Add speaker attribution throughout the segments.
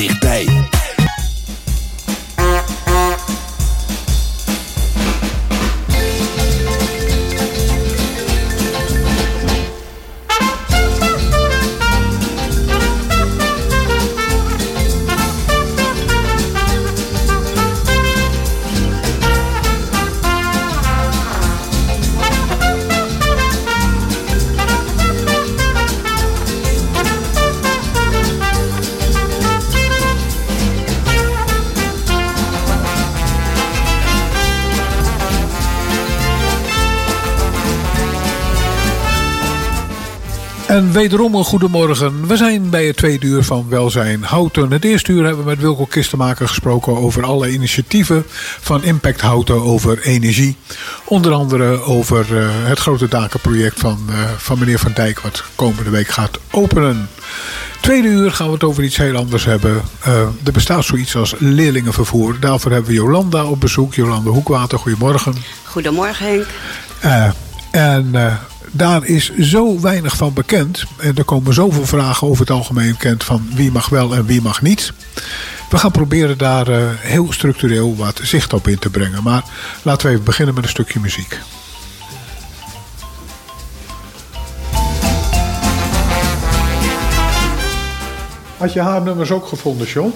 Speaker 1: dichtbij.
Speaker 2: En wederom een goedemorgen. We zijn bij het tweede uur van Welzijn Houten. Het eerste uur hebben we met Wilco Kistenmaker gesproken over alle initiatieven van Impact Houten over energie. Onder andere over uh, het grote dakenproject van, uh, van meneer Van Dijk, wat komende week gaat openen. Tweede uur gaan we het over iets heel anders hebben. Uh, er bestaat zoiets als leerlingenvervoer. Daarvoor hebben we Jolanda op bezoek. Jolanda Hoekwater, goedemorgen.
Speaker 3: Goedemorgen Henk.
Speaker 2: en daar is zo weinig van bekend. En er komen zoveel vragen over het algemeen bekend van wie mag wel en wie mag niet. We gaan proberen daar uh, heel structureel wat zicht op in te brengen. Maar laten we even beginnen met een stukje muziek. Had je haar nummers ook gevonden, John?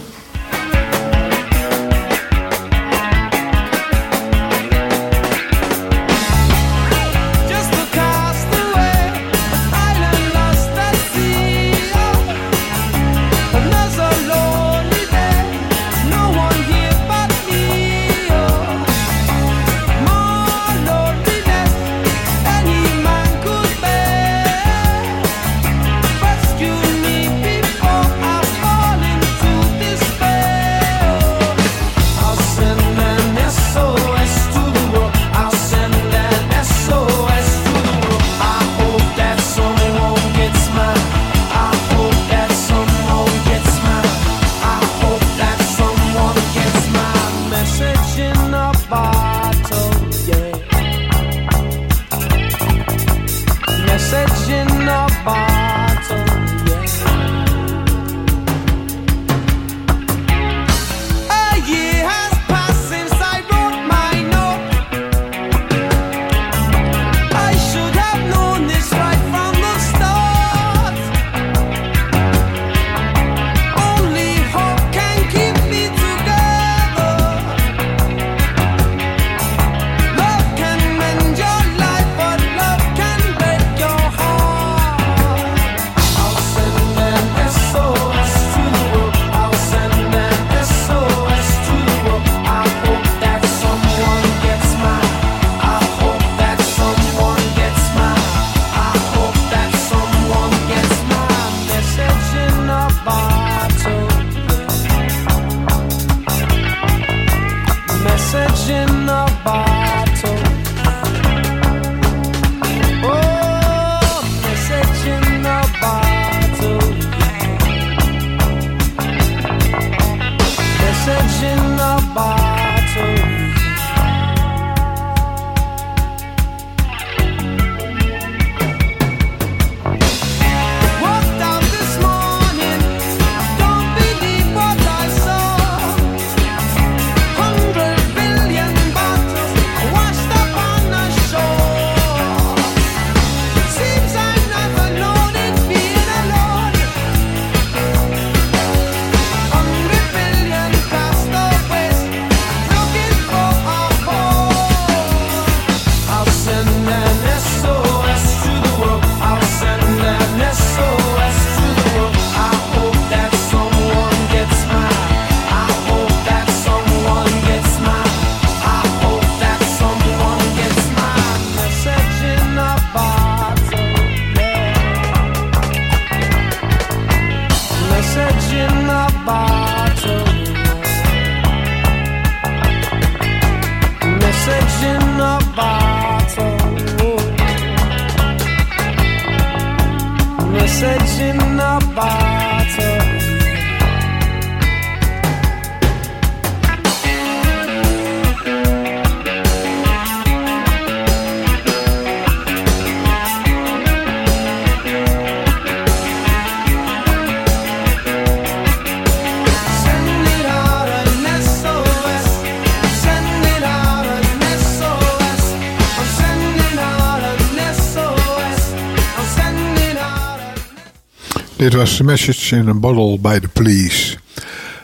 Speaker 4: Dit was Message in a Bottle by the Police.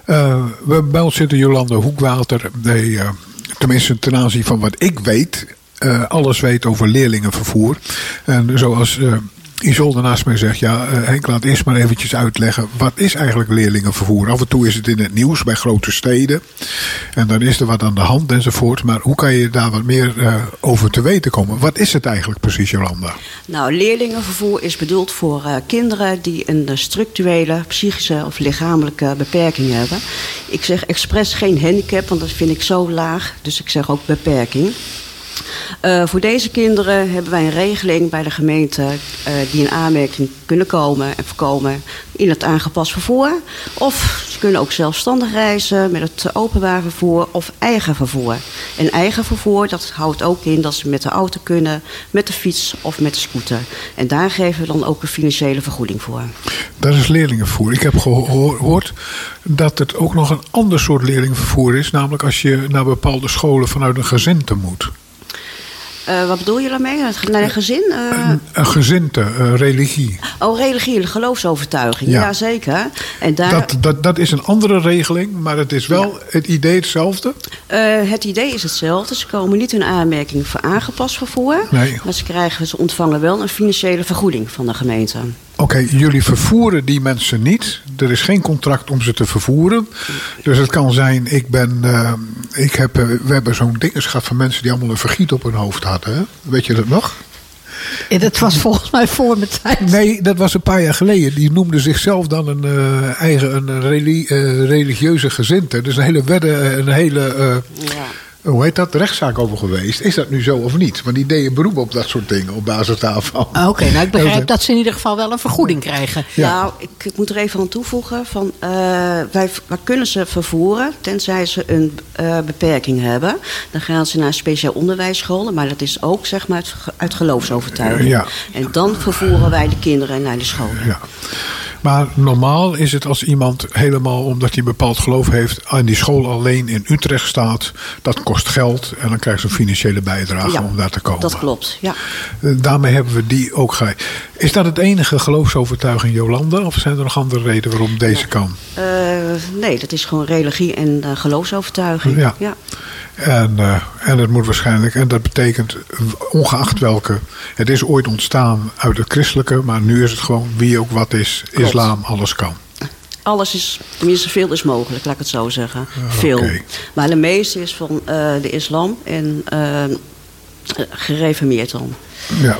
Speaker 4: Uh, we, bij ons zit Jolande Hoekwater. Die, uh, tenminste ten aanzien van wat ik weet... Uh, alles weet over leerlingenvervoer. En zoals Isolde naast mij zegt, ja uh, Henk laat eerst maar eventjes uitleggen. Wat is eigenlijk leerlingenvervoer? Af en toe is het in het nieuws bij grote steden. En dan is er wat aan de hand enzovoort. Maar hoe kan je daar wat meer uh, over te weten komen? Wat is het eigenlijk precies Jolanda?
Speaker 3: Nou, leerlingenvervoer is bedoeld voor uh, kinderen die een structurele, psychische of lichamelijke beperking hebben. Ik zeg expres geen handicap, want dat vind ik zo laag. Dus ik zeg ook beperking. Uh, voor deze kinderen hebben wij een regeling bij de gemeente uh, die in aanmerking kunnen komen en voorkomen in het aangepast vervoer. Of ze kunnen ook zelfstandig reizen met het openbaar vervoer of eigen vervoer. En eigen vervoer, dat houdt ook in dat ze met de auto kunnen, met de fiets of met de scooter. En daar geven we dan ook een financiële vergoeding voor.
Speaker 4: Dat is leerlingenvervoer. Ik heb gehoord dat het ook nog een ander soort leerlingenvervoer is. Namelijk als je naar bepaalde scholen vanuit een gezin te moet.
Speaker 3: Uh, wat bedoel je daarmee? Naar een gezin?
Speaker 4: Uh... Een, gezinte, uh, religie.
Speaker 3: Oh, religie, geloofsovertuiging. Ja. Jazeker.
Speaker 4: En daar... dat, dat, dat is een andere regeling, maar het is wel ja. het idee hetzelfde?
Speaker 3: het idee is hetzelfde. Ze komen niet in aanmerking voor aangepast vervoer.
Speaker 4: Nee.
Speaker 3: Maar ze, krijgen, ze ontvangen wel een financiële vergoeding van de gemeente.
Speaker 4: Oké, okay, jullie vervoeren die mensen niet. Er is geen contract om ze te vervoeren. Dus het kan zijn, ik ben, uh, ik heb, uh, we hebben zo'n dinges gehad van mensen die allemaal een vergiet op hun hoofd hadden. Hè? Weet je dat nog?
Speaker 5: Ja, dat was volgens mij voor mijn tijd.
Speaker 4: Nee, dat was een paar jaar geleden. Die noemde zichzelf dan een uh, eigen een reli religieuze gezinte. Dus een hele wedde, een hele. ja hoe heet dat, rechtszaak over geweest. Is dat nu zo of niet? Want die deden beroep op dat soort dingen op basis daarvan.
Speaker 5: Oké, okay, nou ik begrijp dat ze in ieder geval wel een vergoeding krijgen.
Speaker 3: Ja. Nou, ik, ik, moet er even aan toevoegen. Van, uh, wij, wij, kunnen ze vervoeren tenzij ze een uh, beperking hebben. Dan gaan ze naar speciaal onderwijsscholen. Maar dat is ook zeg maar uit, uit geloofsovertuiging.
Speaker 4: Ja.
Speaker 3: En dan vervoeren wij de kinderen naar de scholen.
Speaker 4: Ja. Maar normaal is het als iemand helemaal omdat hij een bepaald geloof heeft... aan die school alleen in Utrecht staat. Dat kost geld en dan krijgt ze een financiële bijdrage
Speaker 3: ja,
Speaker 4: om daar te komen.
Speaker 3: dat klopt, ja.
Speaker 4: Eh, daarmee hebben we die ook ge... Is dat het enige geloofsovertuiging Jolanda? Of zijn er nog andere redenen waarom deze kan?
Speaker 3: Uh, nee, dat is gewoon religie en uh, geloofsovertuiging.
Speaker 4: Ja.
Speaker 3: ja.
Speaker 4: En, uh, en het moet waarschijnlijk, en dat betekent ongeacht welke, het is ooit ontstaan uit het christelijke, maar nu is het gewoon wie ook wat is. Islam, alles kan.
Speaker 3: Alles is, tenminste veel is mogelijk, laat ik het zo zeggen. Veel.
Speaker 4: Okay.
Speaker 3: Maar de meeste is van uh, de islam en uh, gereformeerd dan.
Speaker 4: Ja.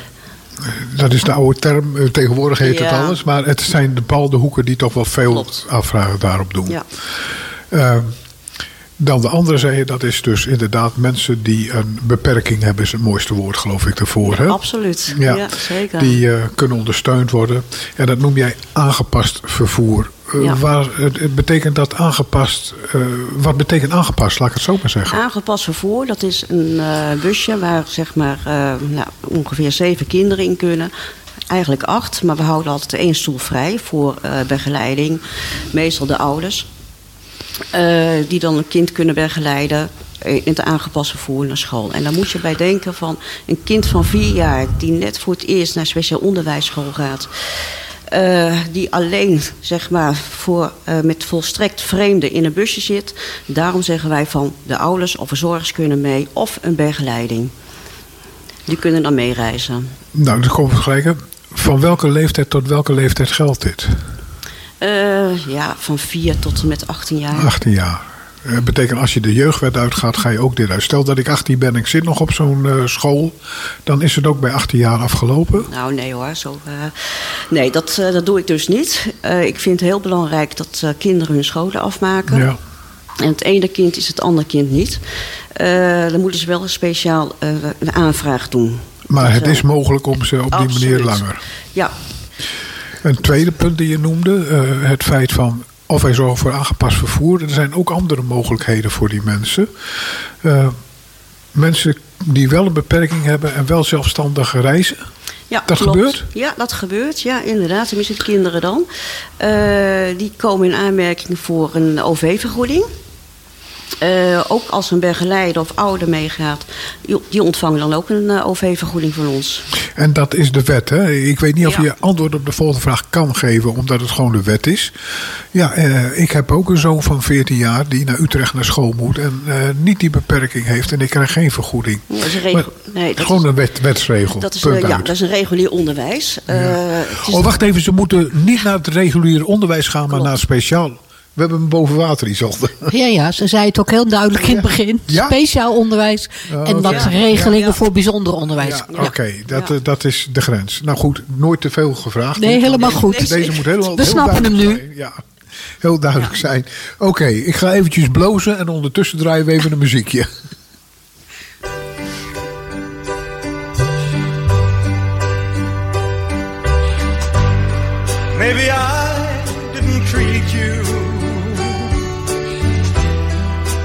Speaker 4: Dat is de oude term, tegenwoordig heet ja. het alles. Maar het zijn de bepaalde hoeken die toch wel veel
Speaker 3: Klopt.
Speaker 4: afvragen daarop doen.
Speaker 3: Ja.
Speaker 4: Dan de andere zei je, dat is dus inderdaad mensen die een beperking hebben, is het mooiste woord geloof ik.
Speaker 3: Ja,
Speaker 4: hè?
Speaker 3: absoluut, ja, ja zeker.
Speaker 4: Die uh, kunnen ondersteund worden. En dat noem jij aangepast vervoer. Uh,
Speaker 3: Ja.
Speaker 4: waar, het, betekent dat aangepast, uh, wat betekent aangepast, laat ik het zo maar zeggen.
Speaker 3: Aangepast vervoer, dat is een busje waar zeg maar nou, ongeveer zeven kinderen in kunnen. Eigenlijk acht, maar we houden altijd één stoel vrij voor begeleiding. Meestal de ouders. Uh, die dan een kind kunnen begeleiden in het aangepaste vervoer naar school. En dan moet je bij denken van een kind van vier jaar... die net voor het eerst naar speciaal onderwijsschool gaat... Uh, die alleen zeg maar, voor, met volstrekt vreemden in een busje zit. Daarom zeggen wij van de ouders of verzorgers kunnen mee... of een begeleiding. Die kunnen dan meereizen.
Speaker 4: Nou, dan komen we gelijk. Van welke leeftijd tot welke leeftijd geldt dit?
Speaker 3: Uh, ja, van 4 tot en met 18 jaar.
Speaker 4: 18 jaar. Dat betekent als je de jeugdwet uitgaat, ga je ook dit uit. Stel dat ik 18 ben en ik zit nog op zo'n uh, school, dan is het ook bij 18 jaar afgelopen?
Speaker 3: Nou, nee hoor. Zo, uh, nee, dat, dat doe ik dus niet. ik vind het heel belangrijk dat kinderen hun scholen afmaken.
Speaker 4: Ja.
Speaker 3: En het ene kind is het andere kind niet. dan moeten ze wel een speciaal een aanvraag doen.
Speaker 4: Maar het is mogelijk om ze op die manier langer?
Speaker 3: Ja.
Speaker 4: Een tweede punt die je noemde, uh, het feit van of hij zorgt voor aangepast vervoer. Er zijn ook andere mogelijkheden voor die mensen. Uh, mensen die wel een beperking hebben en wel zelfstandig reizen.
Speaker 3: Ja,
Speaker 4: dat
Speaker 3: klopt.
Speaker 4: gebeurt?
Speaker 3: Ja, dat gebeurt. Ja, inderdaad. Tenminste, de kinderen dan. Uh, die komen in aanmerking voor een OV-vergoeding. Uh, ook als een begeleider of ouder meegaat, die ontvangen dan ook een uh, OV-vergoeding van ons.
Speaker 6: En dat is de wet, hè? Ik weet niet of ja. je antwoord op de volgende vraag kan geven, omdat het gewoon de wet is. Ja, uh, ik heb ook een zoon van 14 jaar die naar Utrecht naar school moet en niet die beperking heeft en ik krijg geen vergoeding.
Speaker 3: Ja, dat is een regel, nee, dat
Speaker 6: gewoon
Speaker 3: is,
Speaker 6: een wet, wetsregel.
Speaker 3: Dat is, ja, dat is een regulier onderwijs.
Speaker 6: Is oh, wacht even, ze moeten niet naar het reguliere onderwijs gaan, Klopt. maar naar speciaal. We hebben hem boven water, Isolde.
Speaker 5: Ja, ja, ze zei het ook heel duidelijk in het begin. Ja? Speciaal onderwijs en wat regelingen voor bijzonder onderwijs.
Speaker 6: Oké, okay, dat, dat is de grens. Nou goed, nooit te veel gevraagd.
Speaker 5: Nee, helemaal goed.
Speaker 6: Deze moet helemaal
Speaker 5: We snappen hem nu.
Speaker 6: Ja, heel duidelijk zijn. Oké, ik ga eventjes blozen en ondertussen draaien we even een muziekje.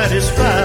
Speaker 6: Satisfied.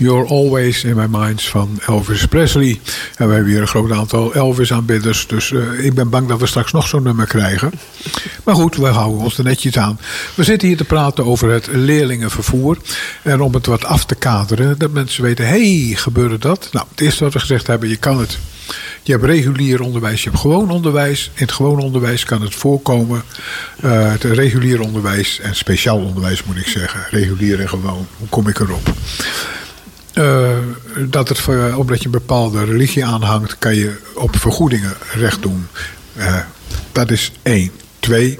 Speaker 6: You're Always in My Minds van Elvis Presley. En we hebben hier een groot aantal Elvis-aanbidders. Dus uh, ik ben bang dat we straks nog zo'n nummer krijgen. Maar goed, we houden ons er netjes aan. We zitten hier te praten over het leerlingenvervoer. En om het wat af te kaderen, dat mensen weten... hé, hey, gebeurde dat? Nou, het eerste wat we gezegd hebben, je kan het... Je hebt regulier onderwijs, je hebt gewoon onderwijs. In het gewoon onderwijs kan het voorkomen. Uh, het regulier onderwijs en speciaal onderwijs moet ik zeggen. Regulier en gewoon. Hoe kom ik erop? Uh, dat het voor, omdat je een bepaalde religie aanhangt, kan je op vergoedingen recht doen. Uh, dat is één.
Speaker 4: twee,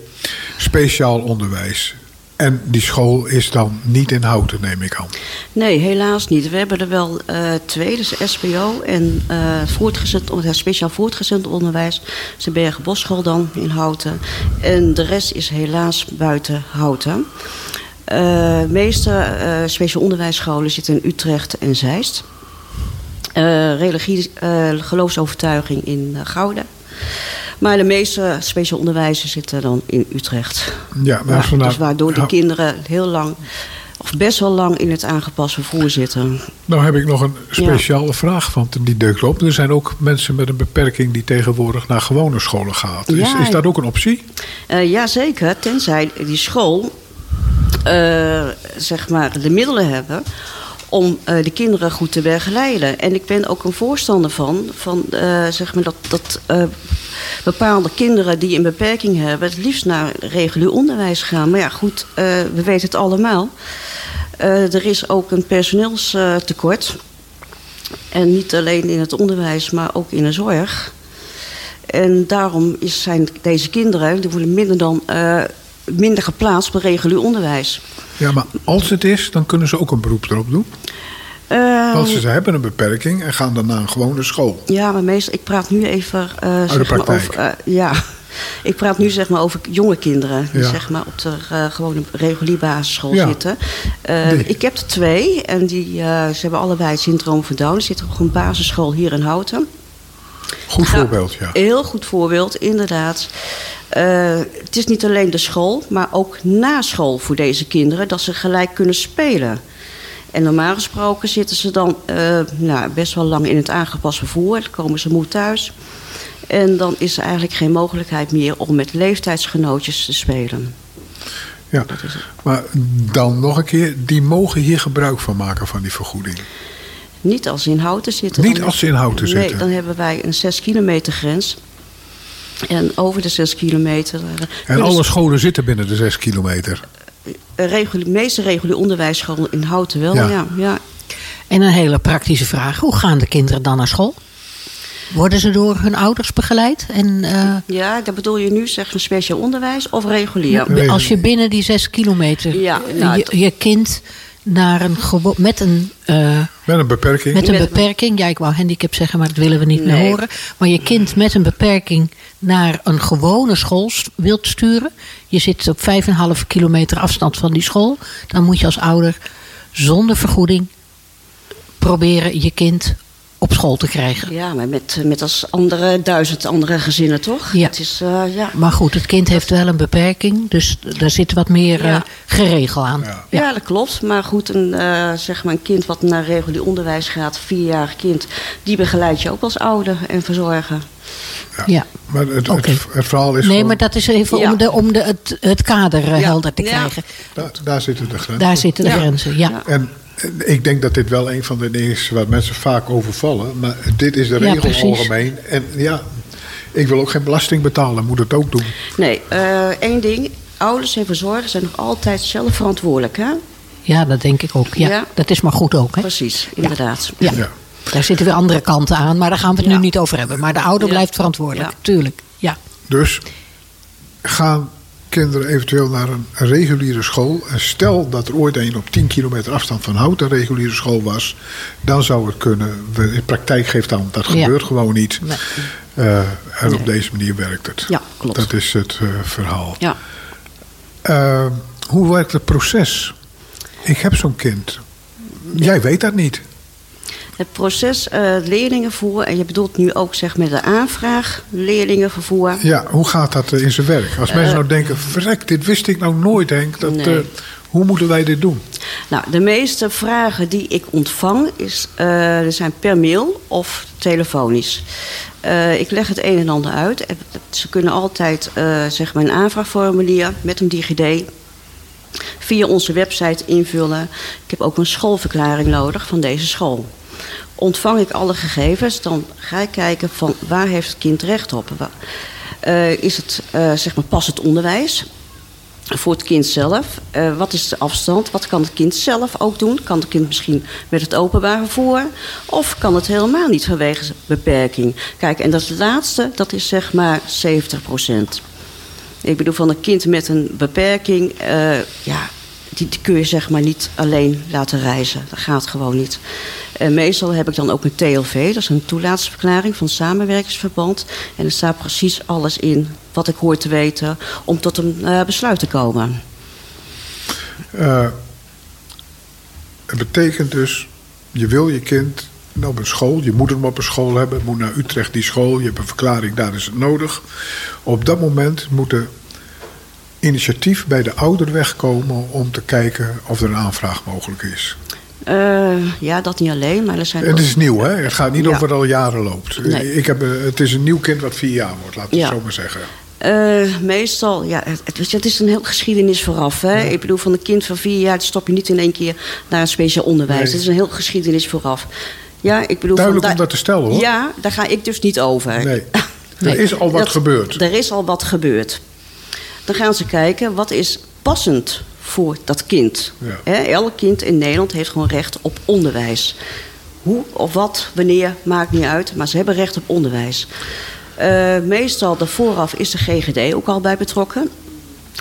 Speaker 4: speciaal onderwijs. En die school is dan niet in Houten, neem ik aan.
Speaker 3: Nee, helaas niet. We hebben er wel twee, dus SPO en voortgezet, speciaal voortgezet onderwijs. Dus de Bergen dan in Houten. En de rest is helaas buiten Houten. De meeste speciaal onderwijsscholen zitten in Utrecht en Zeist. religie, geloofsovertuiging in Gouden. Maar de meeste speciaal onderwijzers zitten dan in Utrecht.
Speaker 4: Ja,
Speaker 3: maar vandaag, dus waardoor de kinderen heel lang of best wel lang in het aangepast vervoer zitten.
Speaker 4: Nou heb ik nog een speciale vraag, want die deukt op. Er zijn ook mensen met een beperking die tegenwoordig naar gewone scholen gaan. Is, is dat ook een optie?
Speaker 3: Uh, ja, zeker. Tenzij die school zeg maar de middelen hebben om uh, de kinderen goed te begeleiden. En ik ben ook een voorstander van, van zeg maar dat, dat bepaalde kinderen die een beperking hebben... het liefst naar regulier onderwijs gaan. Maar ja, goed, we weten het allemaal. Er is ook een personeelstekort. en niet alleen in het onderwijs, maar ook in de zorg. En daarom zijn deze kinderen... die worden minder dan... Uh, minder geplaatst bij regulier onderwijs.
Speaker 4: Ja, maar als het is, dan kunnen ze ook een beroep erop doen? Uh, Want ze hebben een beperking en gaan dan naar een gewone school.
Speaker 3: Ja, maar meestal, ik praat nu even uh, zeg maar over. Uh, ja, ik praat nu zeg maar over jonge kinderen die zeg maar op de uh, gewone reguliere basisschool ja. zitten. ik heb er twee en die, ze hebben allebei het syndroom van Down. Ze zitten op een basisschool hier in Houten.
Speaker 4: Goed voorbeeld, ja.
Speaker 3: Heel goed voorbeeld, inderdaad. het is niet alleen de school, maar ook na school voor deze kinderen... dat ze gelijk kunnen spelen. En normaal gesproken zitten ze dan uh, nou, best wel lang in het aangepast vervoer. Dan komen ze moe thuis. En dan is er eigenlijk geen mogelijkheid meer om met leeftijdsgenootjes te spelen.
Speaker 4: Ja, maar dan nog een keer, die mogen hier gebruik van maken van die vergoeding.
Speaker 3: Niet als ze in houten zitten.
Speaker 4: Niet als ze in houten zitten?
Speaker 3: Nee, dan hebben wij een 6 kilometer grens. En over de 6 kilometer...
Speaker 4: Eh, en alle scholen zitten binnen de 6 kilometer?
Speaker 3: de meeste reguliere onderwijsscholen in Houten wel, ja. ja.
Speaker 5: En een hele praktische vraag. Hoe gaan de kinderen dan naar school? Worden ze door hun ouders begeleid? En, uh...
Speaker 3: Ja, dat bedoel je nu zeg een speciaal onderwijs of regulier?
Speaker 5: Als je binnen die zes kilometer ja, nou, je, je, kind naar een met een... Uh,
Speaker 4: met een beperking.
Speaker 5: Met een beperking. Ja, ik wou handicap zeggen, maar dat willen we niet meer horen. Maar je kind met een beperking naar een gewone school wilt sturen. Je zit op 5,5 kilometer afstand van die school. Dan moet je als ouder zonder vergoeding proberen je kind op school te krijgen.
Speaker 3: Ja, maar met, met als andere duizend andere gezinnen, toch?
Speaker 5: Ja. Het is, uh, ja. Maar goed, het kind heeft wel een beperking, dus daar zit wat meer ja. uh, geregel aan.
Speaker 3: Ja. ja. dat klopt. Maar goed, een, uh, zeg maar een kind wat naar regulier onderwijs gaat, vierjarig kind, die begeleid je ook als ouder en verzorger.
Speaker 5: Ja.
Speaker 4: Maar het, okay. het, het, verhaal is.
Speaker 5: Nee, maar dat is even om, de, om de, het, het kader helder te krijgen.
Speaker 4: Da, daar zitten de grenzen.
Speaker 5: Daar zitten de grenzen, ja.
Speaker 4: En ik denk dat dit wel een van de dingen is waar mensen vaak overvallen. Maar dit is de regel ja, algemeen. En ja, ik wil ook geen belasting betalen. Moet het ook doen.
Speaker 3: Nee, uh, één ding. Ouders en verzorgers zijn nog altijd zelf verantwoordelijk. Hè?
Speaker 5: Ja, dat denk ik ook. Ja, Dat is maar goed ook. Hè?
Speaker 3: Precies, inderdaad.
Speaker 5: Ja. ja. Daar zitten weer andere kanten aan. Maar daar gaan we het nu niet over hebben. Maar de ouder blijft verantwoordelijk. Tuurlijk. Ja.
Speaker 4: Dus gaan kinderen eventueel naar een reguliere school. En stel dat er ooit een op 10 kilometer afstand van Hout een reguliere school was, dan zou het kunnen. In praktijk geeft aan, dat gebeurt gewoon niet. Nee. Uh, en op deze manier werkt het.
Speaker 3: Ja, klopt.
Speaker 4: Dat is het uh, verhaal.
Speaker 3: Ja.
Speaker 4: Uh, hoe werkt het proces? Ik heb zo'n kind. Jij weet dat niet
Speaker 3: het proces uh, leerlingenvervoer. En je bedoelt nu ook zeg met de aanvraag leerlingenvervoer.
Speaker 4: Ja, hoe gaat dat eh, in zijn werk? Als mensen uh, nou denken, verrek, dit wist ik nou nooit Henk. Dat, nee. hoe moeten wij dit doen?
Speaker 3: Nou, de meeste vragen die ik ontvang is, er zijn per mail of telefonisch. ik leg het een en ander uit. Ze kunnen altijd zeg maar een aanvraagformulier met een DigiD via onze website invullen. Ik heb ook een schoolverklaring nodig van deze school ontvang ik alle gegevens, dan ga ik kijken van waar heeft het kind recht op. Uh, is het uh, zeg maar pas het onderwijs voor het kind zelf? Uh, wat is de afstand? Wat kan het kind zelf ook doen? Kan het kind misschien met het openbaar vervoer? Of kan het helemaal niet vanwege beperking? Kijk, en dat laatste, dat is zeg maar 70 procent. Ik bedoel, van een kind met een beperking, eh, ja, die, kun je zeg maar niet alleen laten reizen. Dat gaat gewoon niet. En meestal heb ik dan ook een TLV, dat is een toelaatsverklaring van samenwerkingsverband. En er staat precies alles in wat ik hoor te weten om tot een eh, besluit te komen.
Speaker 4: Eh, het betekent dus, je wil je kind op een school, je moet hem op een school hebben, moet naar Utrecht die school, je hebt een verklaring, daar is het nodig. Op dat moment moet er initiatief bij de ouder wegkomen om te kijken of er een aanvraag mogelijk is.
Speaker 3: Eh, ja, dat niet alleen, maar er zijn
Speaker 4: Het is nieuw, hè? Het gaat niet
Speaker 3: Ja.
Speaker 4: over al jaren loopt.
Speaker 3: Nee.
Speaker 4: Ik heb, eh, het is een nieuw kind wat vier jaar wordt, laten we
Speaker 3: Ja.
Speaker 4: het zo maar zeggen.
Speaker 3: Eh, meestal, ja, het, het, is een heel geschiedenis vooraf. Hè? Ik bedoel, van een kind van vier jaar stop je niet in één keer naar een speciaal onderwijs.
Speaker 4: Nee.
Speaker 3: Het is een heel geschiedenis vooraf. Ja, ik bedoel,
Speaker 4: Duidelijk
Speaker 3: van
Speaker 4: om dat te stellen, hoor.
Speaker 3: Ja, daar ga ik dus niet over.
Speaker 4: Nee.
Speaker 5: Nee.
Speaker 4: Er is al wat
Speaker 3: Dat-
Speaker 4: gebeurd.
Speaker 3: Er is al wat gebeurd. Dan gaan ze kijken, wat is passend voor dat kind?
Speaker 4: Ja.
Speaker 3: Hè, elk kind in Nederland heeft gewoon recht op onderwijs. Hoe of wat, wanneer, maakt niet uit. Maar ze hebben recht op onderwijs. Eh, meestal de vooraf is de GGD ook al bij betrokken.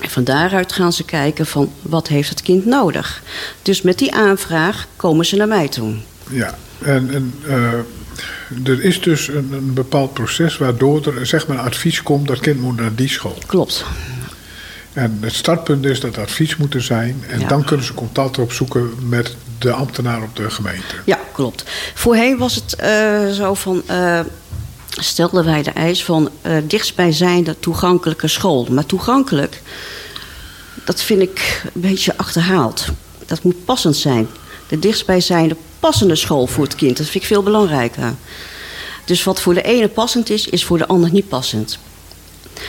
Speaker 3: En van daaruit gaan ze kijken van wat heeft het kind nodig. Dus met die aanvraag komen ze naar mij toe.
Speaker 4: Ja, en, en eh, er is dus een, een bepaald proces waardoor er zeg maar een advies komt dat kind moet naar die school.
Speaker 3: Klopt.
Speaker 4: En het startpunt is dat advies moet er zijn. En
Speaker 3: Ja.
Speaker 4: dan kunnen ze contact opzoeken met de ambtenaar op de gemeente.
Speaker 3: Ja, klopt. Voorheen was het eh, zo van. eh, stelden wij de eis van eh dichtstbijzijnde toegankelijke school. Maar toegankelijk, dat vind ik een beetje achterhaald. Dat moet passend zijn. De dichtstbijzijnde passende school voor het kind. Dat vind ik veel belangrijker. Dus wat voor de ene passend is, is voor de ander niet passend.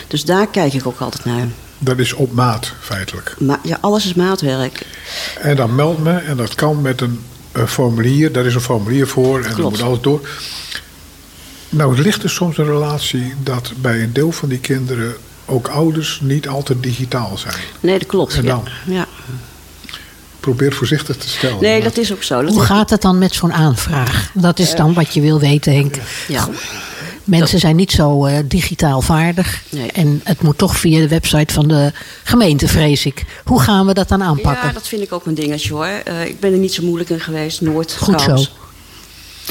Speaker 3: Dus daar kijk ik ook altijd naar.
Speaker 4: Dat is op maat, feitelijk.
Speaker 3: Maar ja, alles is maatwerk.
Speaker 4: En dan meld me, en dat kan met een, eh, formulier. Daar is een formulier voor en dan moet alles door. Nou, ligt er soms een relatie dat bij een deel van die kinderen ook ouders niet altijd digitaal zijn.
Speaker 3: Nee, dat klopt.
Speaker 4: En
Speaker 3: Ja.
Speaker 4: dan?
Speaker 3: Ja.
Speaker 4: Probeer het voorzichtig te stellen.
Speaker 3: Nee, dat is ook zo. Dat
Speaker 5: Hoe gaat het dan met zo'n aanvraag? Dat is dan wat je wil weten, Henk.
Speaker 3: Ja.
Speaker 5: Mensen zijn niet zo eh, digitaal vaardig.
Speaker 3: Nee.
Speaker 5: En het moet toch via de website van de gemeente, vrees ik. Hoe gaan we dat dan aanpakken?
Speaker 3: Ja, dat vind ik ook een dingetje hoor. Eh, ik ben er niet zo moeilijk in geweest, nooit.
Speaker 5: Goed
Speaker 3: trouwens.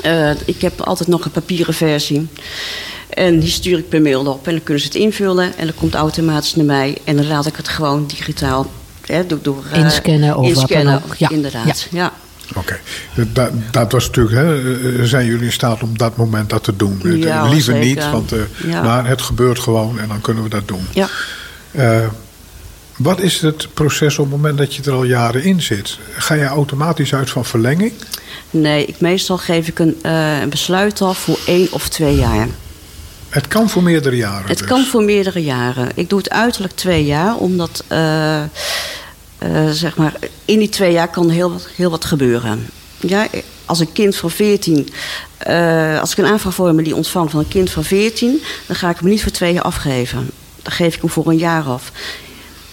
Speaker 3: Eh, ik heb altijd nog een papieren versie. En die stuur ik per mail op. En dan kunnen ze het invullen. En dan komt automatisch naar mij. En dan laat ik het gewoon digitaal hè, door, door,
Speaker 5: Inscannen of wat dan ook. Ja.
Speaker 3: Inderdaad, ja.
Speaker 4: Oké, dat, dat was natuurlijk, hè, eh, zijn jullie in staat om dat moment dat te doen? Het-
Speaker 3: Ja,
Speaker 4: Liever
Speaker 3: zeker.
Speaker 4: niet, want, eh,
Speaker 3: Ja.
Speaker 4: maar het gebeurt gewoon en dan kunnen we dat doen.
Speaker 3: ja.
Speaker 4: Eh, wat is het proces op het moment dat je er al jaren in zit? Ga je automatisch uit van verlenging?
Speaker 3: Nee, ik, meestal geef ik een, eh, een besluit af voor één of twee jaar.
Speaker 4: Het kan voor meerdere jaren.
Speaker 3: Het
Speaker 4: dus.
Speaker 3: kan voor meerdere jaren. Ik doe het uiterlijk twee jaar, omdat eh, eh, zeg maar, in die twee jaar kan heel wat, heel wat gebeuren. Ja, als een kind van 14, eh, als ik een aanvraagformulier ontvang van een kind van 14, dan ga ik hem niet voor twee jaar afgeven. Dan geef ik hem voor een jaar af.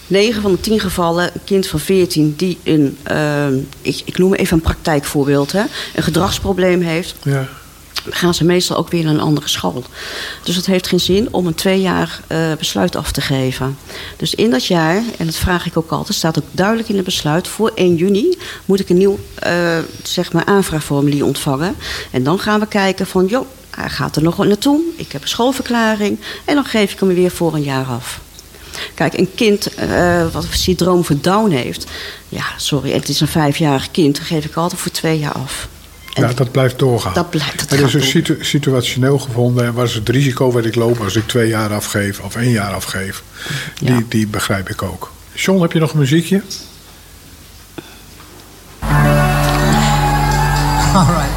Speaker 3: 9 van de 10 gevallen, een kind van 14 die een, eh, ik, ik noem even een praktijkvoorbeeld, hè, een gedragsprobleem heeft,
Speaker 4: Ja.
Speaker 3: Gaan ze meestal ook weer naar een andere school. Dus het heeft geen zin om een twee jaar eh, besluit af te geven. Dus in dat jaar, en dat vraag ik ook altijd, staat ook duidelijk in het besluit... voor 1 juni moet ik een nieuw eh, zeg maar aanvraagformulier ontvangen. En dan gaan we kijken van, joh, hij gaat er nog naartoe. Ik heb een schoolverklaring. En dan geef ik hem weer voor een jaar af. Kijk, een kind eh, wat een syndroom van Down heeft... ja, sorry, het is een vijfjarig kind... dan geef ik altijd voor twee jaar af. En
Speaker 4: ja, dat blijft doorgaan.
Speaker 3: dat blijft het
Speaker 4: Het is een situ- situationeel gevonden. En wat is het risico wat ik loop als ik twee jaar afgeef of één jaar afgeef? Die,
Speaker 3: Ja.
Speaker 4: die begrijp ik ook. John, heb je nog een muziekje?
Speaker 7: All right.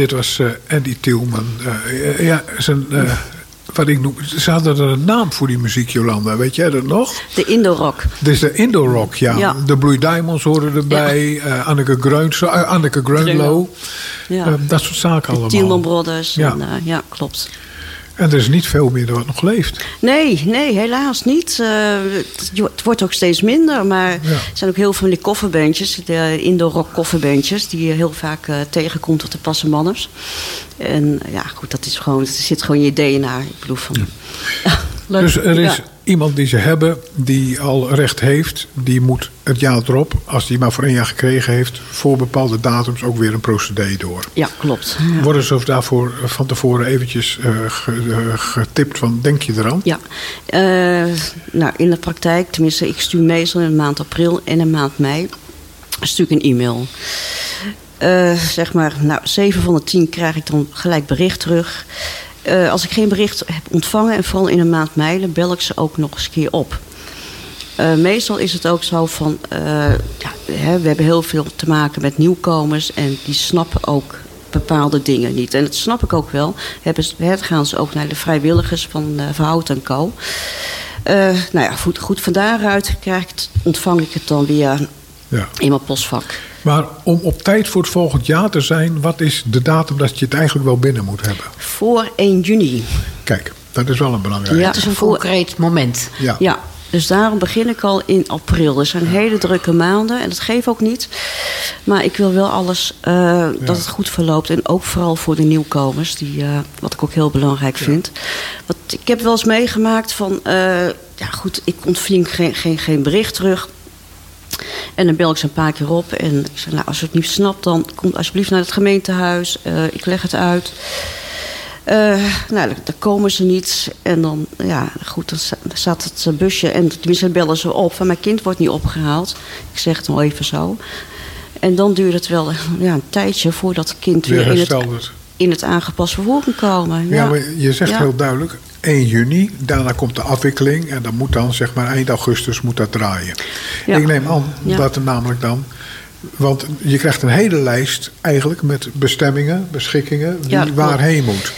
Speaker 4: Dit was eh, Andy Tillman. Eh, ja, zijn, eh, wat ik noem, ze hadden er een naam voor die muziek, Jolanda. Weet jij dat nog?
Speaker 3: De Indo-rock.
Speaker 4: Dit is de Indo Rock, ja.
Speaker 3: Ja.
Speaker 4: De Blue Diamonds horen erbij. Anneke, Greuns, Anneke Greunlo.
Speaker 3: Ja.
Speaker 4: Dat soort zaken allemaal.
Speaker 3: Tielman Brothers. En, ja, klopt.
Speaker 4: En er is niet veel meer wat nog leeft.
Speaker 3: Nee, nee, helaas niet. Eh, het, het wordt ook steeds minder. Maar er zijn ook heel veel van die kofferbandjes. De indoor-rock kofferbandjes. Die je heel vaak eh, tegenkomt op de passemanners. En ja, goed, dat is gewoon, het zit gewoon in je DNA. Ik bedoel van... leuk.
Speaker 4: Dus er is
Speaker 3: Ja.
Speaker 4: Iemand die ze hebben, die al recht heeft. Die moet het jaar erop, als die maar voor één jaar gekregen heeft... voor bepaalde datums ook weer een procedé door.
Speaker 3: Ja, klopt.
Speaker 4: Worden ze daarvoor van tevoren eventjes eh, eh, getipt van denk je eraan?
Speaker 3: Ja, Eh, nou in de praktijk, tenminste, ik stuur meestal in de maand april en in de maand mei stuur ik een e-mail. Eh, zeg maar, nou, 7 van de 10 krijg ik dan gelijk bericht terug. Eh, als ik geen bericht heb ontvangen, en vooral in de maand dan bel ik ze ook nog eens een keer op. Eh, meestal is het ook zo van, eh, ja, hè, we hebben heel veel te maken met nieuwkomers en die snappen ook bepaalde dingen niet. En dat snap ik ook wel. Hebben gaan ze ook naar de vrijwilligers van Verhout en Co. Nou ja, goed, goed, van daaruit ontvang ik het dan weer
Speaker 4: Ja.
Speaker 3: in mijn postvak.
Speaker 4: Maar om op tijd voor het volgend jaar te zijn... wat is de datum dat je het eigenlijk wel binnen moet hebben?
Speaker 3: Voor 1 juni.
Speaker 4: Kijk, dat is wel een belangrijke.
Speaker 3: Ja.
Speaker 5: Het is een concreet moment.
Speaker 4: Ja.
Speaker 3: Ja, dus daarom begin ik al in april. Er zijn hele drukke maanden en dat geeft ook niet. Maar ik wil wel alles eh, dat het goed verloopt. En ook vooral voor de nieuwkomers, die, eh, wat ik ook heel belangrijk vind. Want ik heb wel eens meegemaakt van... eh, ja goed, ik ontving geen, geen, geen bericht terug. En dan bel ik ze een paar keer op. En ik zeg, nou, als je het niet snapt, dan kom alsjeblieft naar het gemeentehuis. Eh, ik leg het uit. Eh, nou, dan, komen ze niet. En dan, ja, goed, dan sta- dan staat het eh, busje. En tenminste, bellen ze op. Van mijn kind wordt niet opgehaald. Ik zeg het nog even zo. En dan duurt het wel ja, een tijdje voordat het kind
Speaker 4: Weer
Speaker 3: weer in het, in het aangepast vervoer kan komen.
Speaker 4: Ja, maar je zegt
Speaker 3: Ja.
Speaker 4: heel duidelijk 1 juni. Daarna komt de afwikkeling. En dan moet dan, zeg maar, eind augustus moet dat draaien.
Speaker 3: Ja.
Speaker 4: Ik neem aan dat er namelijk dan... Want je krijgt een hele lijst eigenlijk met bestemmingen, beschikkingen... wie
Speaker 3: Ja,
Speaker 4: waarheen moet.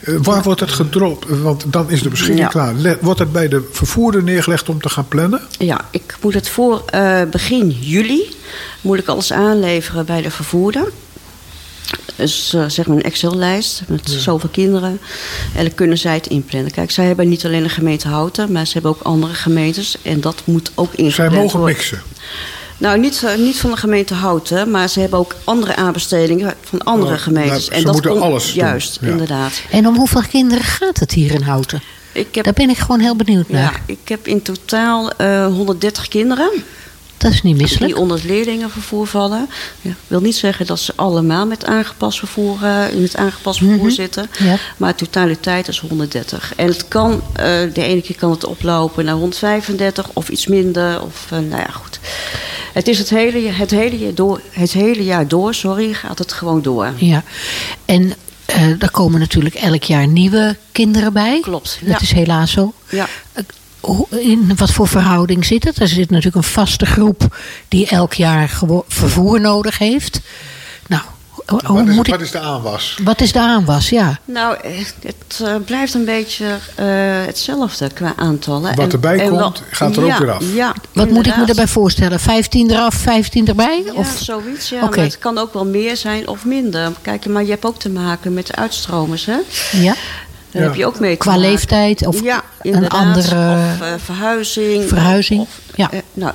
Speaker 4: Eh, waar wordt het gedropt? Want dan is de beschikking
Speaker 3: Ja.
Speaker 4: klaar. Wordt het bij de vervoerder neergelegd om te gaan plannen?
Speaker 3: Ja, ik moet het voor eh, begin juli moet ik alles aanleveren bij de vervoerder. Dus eh, zeg maar een Excel-lijst met zoveel kinderen. En dan kunnen zij het inplannen. Kijk, zij hebben niet alleen de gemeente Houten, maar ze hebben ook andere gemeentes. En dat moet ook ingepland
Speaker 4: Zij mogen
Speaker 3: worden.
Speaker 4: mixen.
Speaker 3: Nou, niet, eh, niet van de gemeente Houten, maar ze hebben ook andere aanbestedingen van andere
Speaker 4: Oh,
Speaker 3: gemeentes.
Speaker 4: nou, ze moeten
Speaker 3: komt-
Speaker 4: alles doen.
Speaker 3: Juist,
Speaker 4: Ja.
Speaker 3: inderdaad.
Speaker 5: En om hoeveel kinderen gaat het hier in Houten?
Speaker 3: Ik heb,
Speaker 5: Daar ben ik gewoon heel benieuwd naar.
Speaker 3: ja, ik heb in totaal eh 130 kinderen.
Speaker 5: Dat is niet misselijk.
Speaker 3: Die onder het leerlingenvervoer vallen. Ja, wil niet zeggen dat ze allemaal met aangepast vervoer, eh, in het aangepast vervoer
Speaker 5: Mhm.
Speaker 3: zitten.
Speaker 5: Ja.
Speaker 3: Maar de totaliteit is 130. En het kan, eh, de ene keer kan het oplopen naar 135 of iets minder. Of, eh, nou ja, goed. Het is het hele, het hele, jaar door, het hele jaar door, sorry, gaat het gewoon door.
Speaker 5: Ja. En eh er komen natuurlijk elk jaar nieuwe kinderen bij.
Speaker 3: Klopt,
Speaker 5: Dat
Speaker 3: ja.
Speaker 5: is helaas zo.
Speaker 3: Ja.
Speaker 5: In wat voor verhouding zit het? Er zit natuurlijk een vaste groep die elk jaar vervoer nodig heeft. Nou,
Speaker 4: Wat is,
Speaker 5: moet ik,
Speaker 4: wat is de aanwas?
Speaker 5: wat is de aanwas? Ja.
Speaker 3: Nou, eh, het eh, blijft een beetje eh, hetzelfde qua aantallen.
Speaker 4: Wat erbij komt, gaat er ook weer af.
Speaker 3: Ja,
Speaker 5: Wat moet ik me daarbij voorstellen? 15 eraf, 15 erbij?
Speaker 3: Ja,
Speaker 5: Of,
Speaker 3: zoiets, ja.
Speaker 5: Oké.
Speaker 3: Maar het kan ook wel meer zijn of minder. Kijk, maar je hebt ook te maken met de uitstromers, hè?
Speaker 5: ja?
Speaker 3: Daar
Speaker 4: Ja.
Speaker 3: heb je ook mee te
Speaker 5: Qua
Speaker 3: maken.
Speaker 5: leeftijd of
Speaker 3: ja,
Speaker 5: een andere
Speaker 3: Of eh, verhuizing.
Speaker 5: verhuizing?
Speaker 3: Of,
Speaker 5: Ja.
Speaker 3: eh, nou,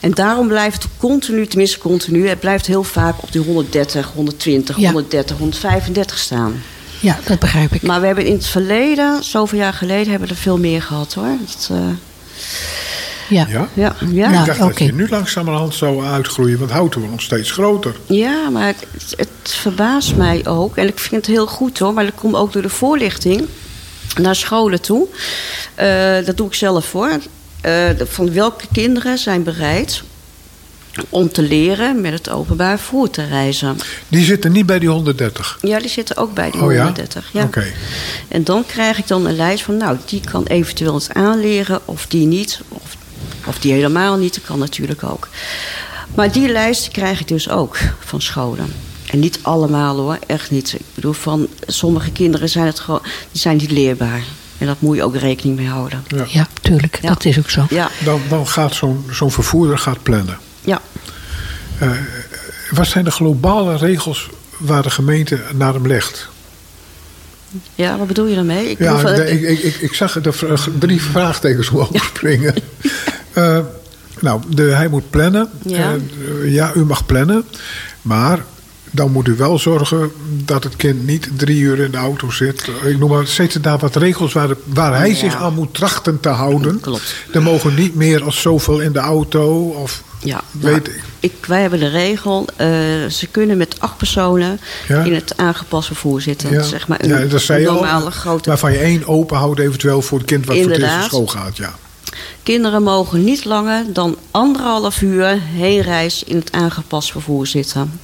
Speaker 3: en daarom blijft het continu, tenminste continu... het blijft heel vaak op die 130, 120,
Speaker 5: Ja.
Speaker 3: 130, 135 staan.
Speaker 5: Ja, dat begrijp ik.
Speaker 3: Maar we hebben in het verleden, zoveel jaar geleden... hebben we er veel meer gehad, hoor. Dat, eh,
Speaker 5: Ja.
Speaker 4: Ja?
Speaker 3: ja, ja.
Speaker 4: Ik dacht
Speaker 5: oké.
Speaker 4: dat je nu langzamerhand zou uitgroeien, want Houten wordt nog steeds groter.
Speaker 3: Ja, maar het, het verbaast mij ook. En ik vind het heel goed hoor. Maar dat komt ook door de voorlichting naar scholen toe. Eh, dat doe ik zelf hoor. Eh, van welke kinderen zijn bereid om te leren met het openbaar vervoer te reizen.
Speaker 4: Die zitten niet bij die 130.
Speaker 3: Ja, die zitten ook bij die
Speaker 4: Oh ja?
Speaker 3: 130. Ja.
Speaker 4: Oké.
Speaker 3: En dan krijg ik dan een lijst van, nou, die kan eventueel het aanleren of die niet. Of, of die helemaal niet, dat kan natuurlijk ook. Maar die lijst krijg ik dus ook van scholen. En niet allemaal hoor, echt niet. Ik bedoel, van sommige kinderen zijn het gewoon, die zijn niet leerbaar. En dat moet je ook rekening mee houden.
Speaker 4: Ja.
Speaker 5: Ja, tuurlijk.
Speaker 3: Ja.
Speaker 5: Dat is ook zo.
Speaker 3: Ja,
Speaker 4: Dan, dan gaat zo'n zo'n vervoerder gaat plannen.
Speaker 3: ja.
Speaker 4: Wat zijn de globale regels waar de gemeente naar hem legt?
Speaker 3: Ja, wat bedoel je daarmee? Ik
Speaker 4: Ja, ik, ik, ik, ik zag er drie vraagtekens omhoog springen. Eh, nou, de, hij moet plannen.
Speaker 3: Ja.
Speaker 4: Eh, ja, u mag plannen. Maar dan moet u wel zorgen dat het kind niet drie uur in de auto zit. Ik noem maar, zitten daar wat regels waar, de- waar hij
Speaker 3: Ja.
Speaker 4: zich aan moet trachten te houden.
Speaker 3: Klopt.
Speaker 4: Er mogen niet meer als zoveel in de auto. Of,
Speaker 3: Ja,
Speaker 4: weet
Speaker 3: nou,
Speaker 4: ik.
Speaker 3: ik, wij hebben de regel, eh, ze kunnen met acht personen
Speaker 4: Ja.
Speaker 3: in het aangepast vervoer zitten. Zeg maar een,
Speaker 4: ja, dat zei je al.
Speaker 3: normale grote
Speaker 4: Waarvan je één open houdt eventueel voor het kind wat voor het eerst naar
Speaker 3: Inderdaad.
Speaker 4: school gaat. Ja.
Speaker 3: Kinderen mogen niet langer dan anderhalf uur heenreis in het aangepast vervoer zitten.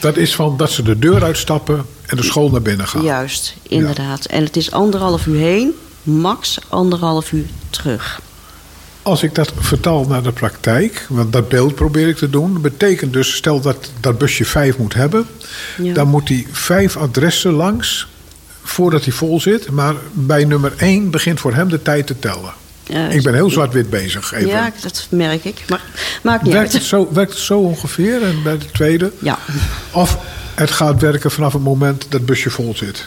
Speaker 4: Dat is van dat ze de deur uitstappen en de school naar binnen gaan.
Speaker 3: Juist, inderdaad. En het is anderhalf uur heen, max anderhalf uur terug.
Speaker 4: Als ik dat vertaal naar de praktijk, want dat beeld probeer ik te doen, dat betekent dus, stel dat dat busje vijf moet hebben,
Speaker 3: Ja.
Speaker 4: dan moet hij vijf adressen langs voordat hij vol zit. Maar bij nummer één begint voor hem de tijd te tellen. Ik ben heel zwart-wit bezig. Even.
Speaker 3: Ja, dat merk ik. Maar maakt niet
Speaker 4: werkt, het
Speaker 3: uit.
Speaker 4: zo, werkt het zo ongeveer en bij de tweede?
Speaker 3: Ja.
Speaker 4: Of het gaat werken vanaf het moment dat het busje vol zit?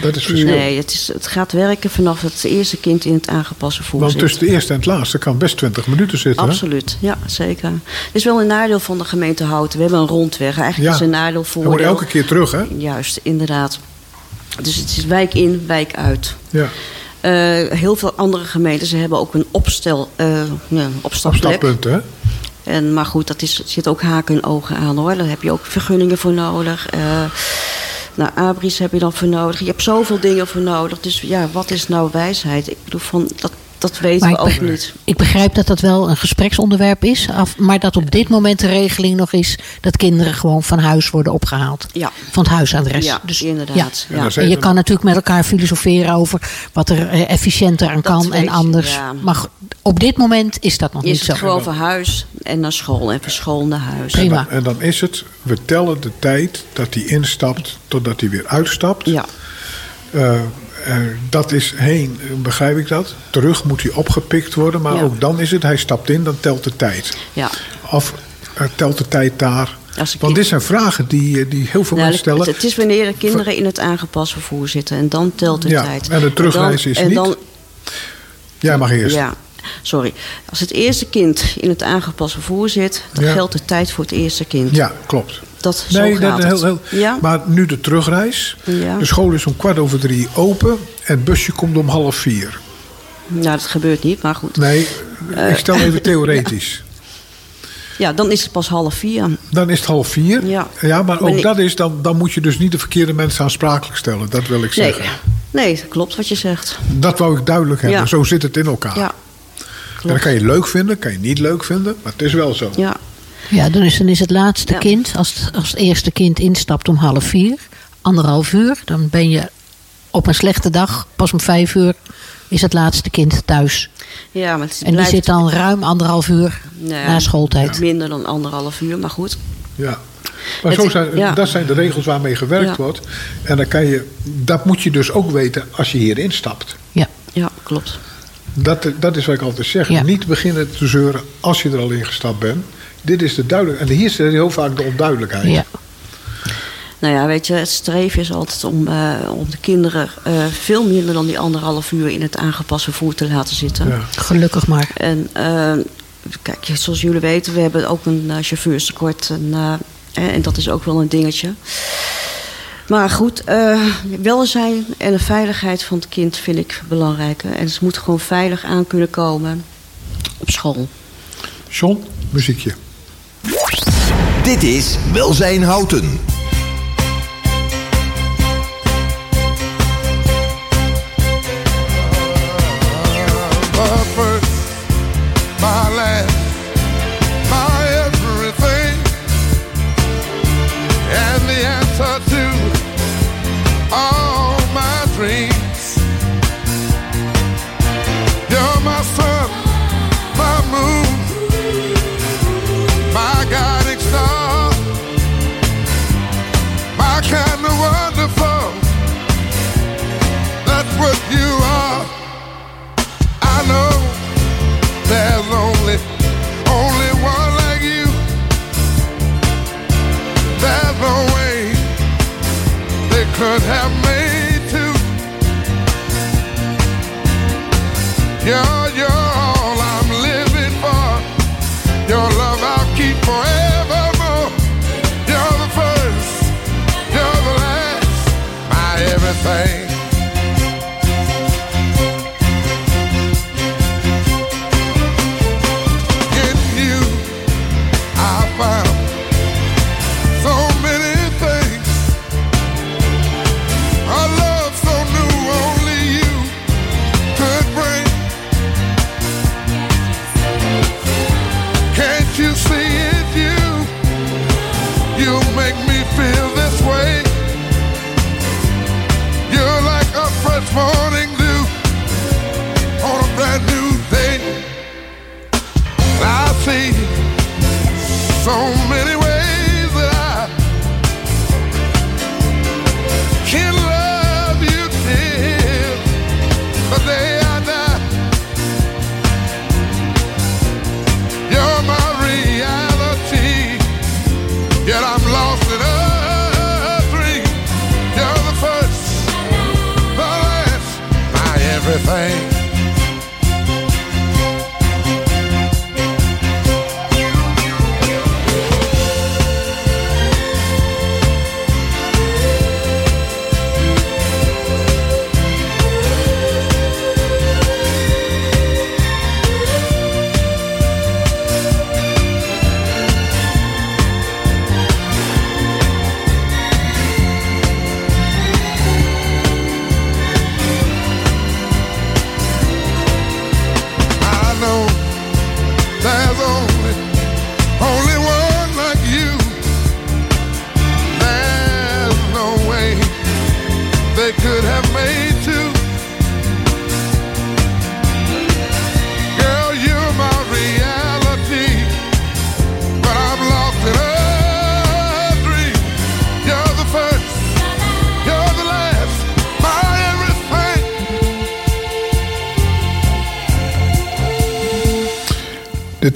Speaker 4: Dat is het verschil.
Speaker 3: Nee, het, is, het gaat werken vanaf het eerste kind in het aangepast vervoer
Speaker 4: Want tussen de eerste en het laatste kan best 20 minuten zitten. hè?
Speaker 3: Absoluut, ja, zeker. Het is wel een nadeel van de gemeente Houten. We hebben een rondweg. Eigenlijk
Speaker 4: Ja.
Speaker 3: is het een nadeel voor.
Speaker 4: Moet je elke keer terug, hè?
Speaker 3: Juist, inderdaad. Dus het is wijk in, wijk uit.
Speaker 4: Ja.
Speaker 3: Eh, heel veel andere gemeentes hebben ook een opstel, eh ja, opstapplek.
Speaker 4: Opstappunten, hè?
Speaker 3: En, maar goed, dat is, zit ook haken en ogen aan hoor. Daar heb je ook vergunningen voor nodig. Nou, abris heb je dan voor nodig. Je hebt zoveel dingen voor nodig. Dus ja, wat is nou wijsheid? Ik bedoel, van, dat, dat weten
Speaker 5: Maar
Speaker 3: we
Speaker 5: ik
Speaker 3: ook niet.
Speaker 5: Ik begrijp dat dat wel een gespreksonderwerp is. af- maar dat op dit moment de regeling nog is dat kinderen gewoon van huis worden opgehaald.
Speaker 3: Ja.
Speaker 5: Van het huisadres.
Speaker 3: Ja,
Speaker 5: dus,
Speaker 3: inderdaad.
Speaker 5: ja.
Speaker 4: En
Speaker 3: Ja.
Speaker 5: En je kan natuurlijk met elkaar filosoferen over wat er eh, efficiënter aan
Speaker 3: Dat
Speaker 5: kan
Speaker 3: weet
Speaker 5: en anders.
Speaker 3: ja.
Speaker 5: Maar op dit moment is dat nog
Speaker 3: Is
Speaker 5: niet
Speaker 3: het
Speaker 5: zo.
Speaker 3: gewoon van huis en naar school. En van school naar huis.
Speaker 5: Prima.
Speaker 4: En dan is het, we tellen de tijd dat hij instapt totdat hij weer uitstapt.
Speaker 3: Ja,
Speaker 4: Eh, eh, dat is heen, eh, begrijp ik dat. Terug moet hij opgepikt worden. Maar
Speaker 3: Ja.
Speaker 4: ook dan is het, hij stapt in, dan telt de tijd.
Speaker 3: ja.
Speaker 4: Of eh, telt de tijd daar Want dit zijn vragen die, die heel veel
Speaker 3: Nou,
Speaker 4: mensen stellen.
Speaker 3: Het is wanneer de kinderen in het aangepast vervoer zitten. En dan telt de
Speaker 4: Ja,
Speaker 3: tijd.
Speaker 4: en de terugreis is
Speaker 3: en
Speaker 4: niet?
Speaker 3: Dan,
Speaker 4: Jij mag eerst.
Speaker 3: ja, sorry. Als het eerste kind in het aangepast vervoer zit... dan
Speaker 4: Ja.
Speaker 3: geldt de tijd voor het eerste kind.
Speaker 4: Ja, klopt.
Speaker 3: Dat, zo
Speaker 4: Nee,
Speaker 3: gaat
Speaker 4: dat, heel, heel,
Speaker 3: Ja?
Speaker 4: maar nu de terugreis.
Speaker 3: Ja.
Speaker 4: De school is om kwart over drie open en het busje komt om half vier.
Speaker 3: Nou, dat gebeurt niet, maar goed.
Speaker 4: Nee,
Speaker 3: Eh.
Speaker 4: ik stel even theoretisch.
Speaker 3: Ja, dan is het pas half vier.
Speaker 4: Dan is het half vier.
Speaker 3: Ja.
Speaker 4: maar ook
Speaker 3: Maar nee-
Speaker 4: dat is, dan, dan moet je dus niet de verkeerde mensen aansprakelijk stellen. Dat wil ik
Speaker 3: Nee,
Speaker 4: zeggen.
Speaker 3: nee, dat klopt wat je zegt.
Speaker 4: Dat wou ik duidelijk hebben.
Speaker 3: Ja.
Speaker 4: Zo zit het in elkaar.
Speaker 3: Ja,
Speaker 4: en dat kan je leuk vinden, kan je niet leuk vinden. Maar het is wel zo.
Speaker 3: Ja,
Speaker 5: Ja, dan is, dan is het laatste
Speaker 3: Ja.
Speaker 5: kind, als het, als het eerste kind instapt om half vier, anderhalf uur, dan ben je op een slechte dag, pas om vijf uur, is het laatste kind thuis.
Speaker 3: ja maar het
Speaker 5: En die zit dan ruim anderhalf uur
Speaker 3: Nou ja,
Speaker 5: na schooltijd.
Speaker 3: minder dan anderhalf uur, maar goed.
Speaker 4: Ja. Maar
Speaker 3: Het-
Speaker 4: zo zijn,
Speaker 3: ja.
Speaker 4: dat zijn de regels waarmee gewerkt
Speaker 3: Ja.
Speaker 4: wordt. En dan kan je, dat moet je dus ook weten als je hierin stapt.
Speaker 5: Ja,
Speaker 3: Ja, klopt.
Speaker 4: Dat, dat is wat ik altijd zeg.
Speaker 5: Ja.
Speaker 4: Niet beginnen te zeuren als je er al in gestapt bent. Dit is de duidelijkheid. En hier zit heel vaak de onduidelijkheid.
Speaker 5: ja.
Speaker 3: Nou ja, weet je, het streven is altijd om, eh, om de kinderen eh, veel minder dan die anderhalf uur in het aangepast vervoer te laten zitten.
Speaker 4: Ja.
Speaker 5: gelukkig maar.
Speaker 3: En eh, kijk, zoals jullie weten, we hebben ook een chauffeurstekort. En, eh, en dat is ook wel een dingetje. Maar goed, eh, welzijn en de veiligheid van het kind vind ik belangrijker. En ze moeten gewoon veilig aan kunnen komen op school.
Speaker 4: John, muziekje.
Speaker 1: Dit is Welzijn Houten.
Speaker 8: You're, you're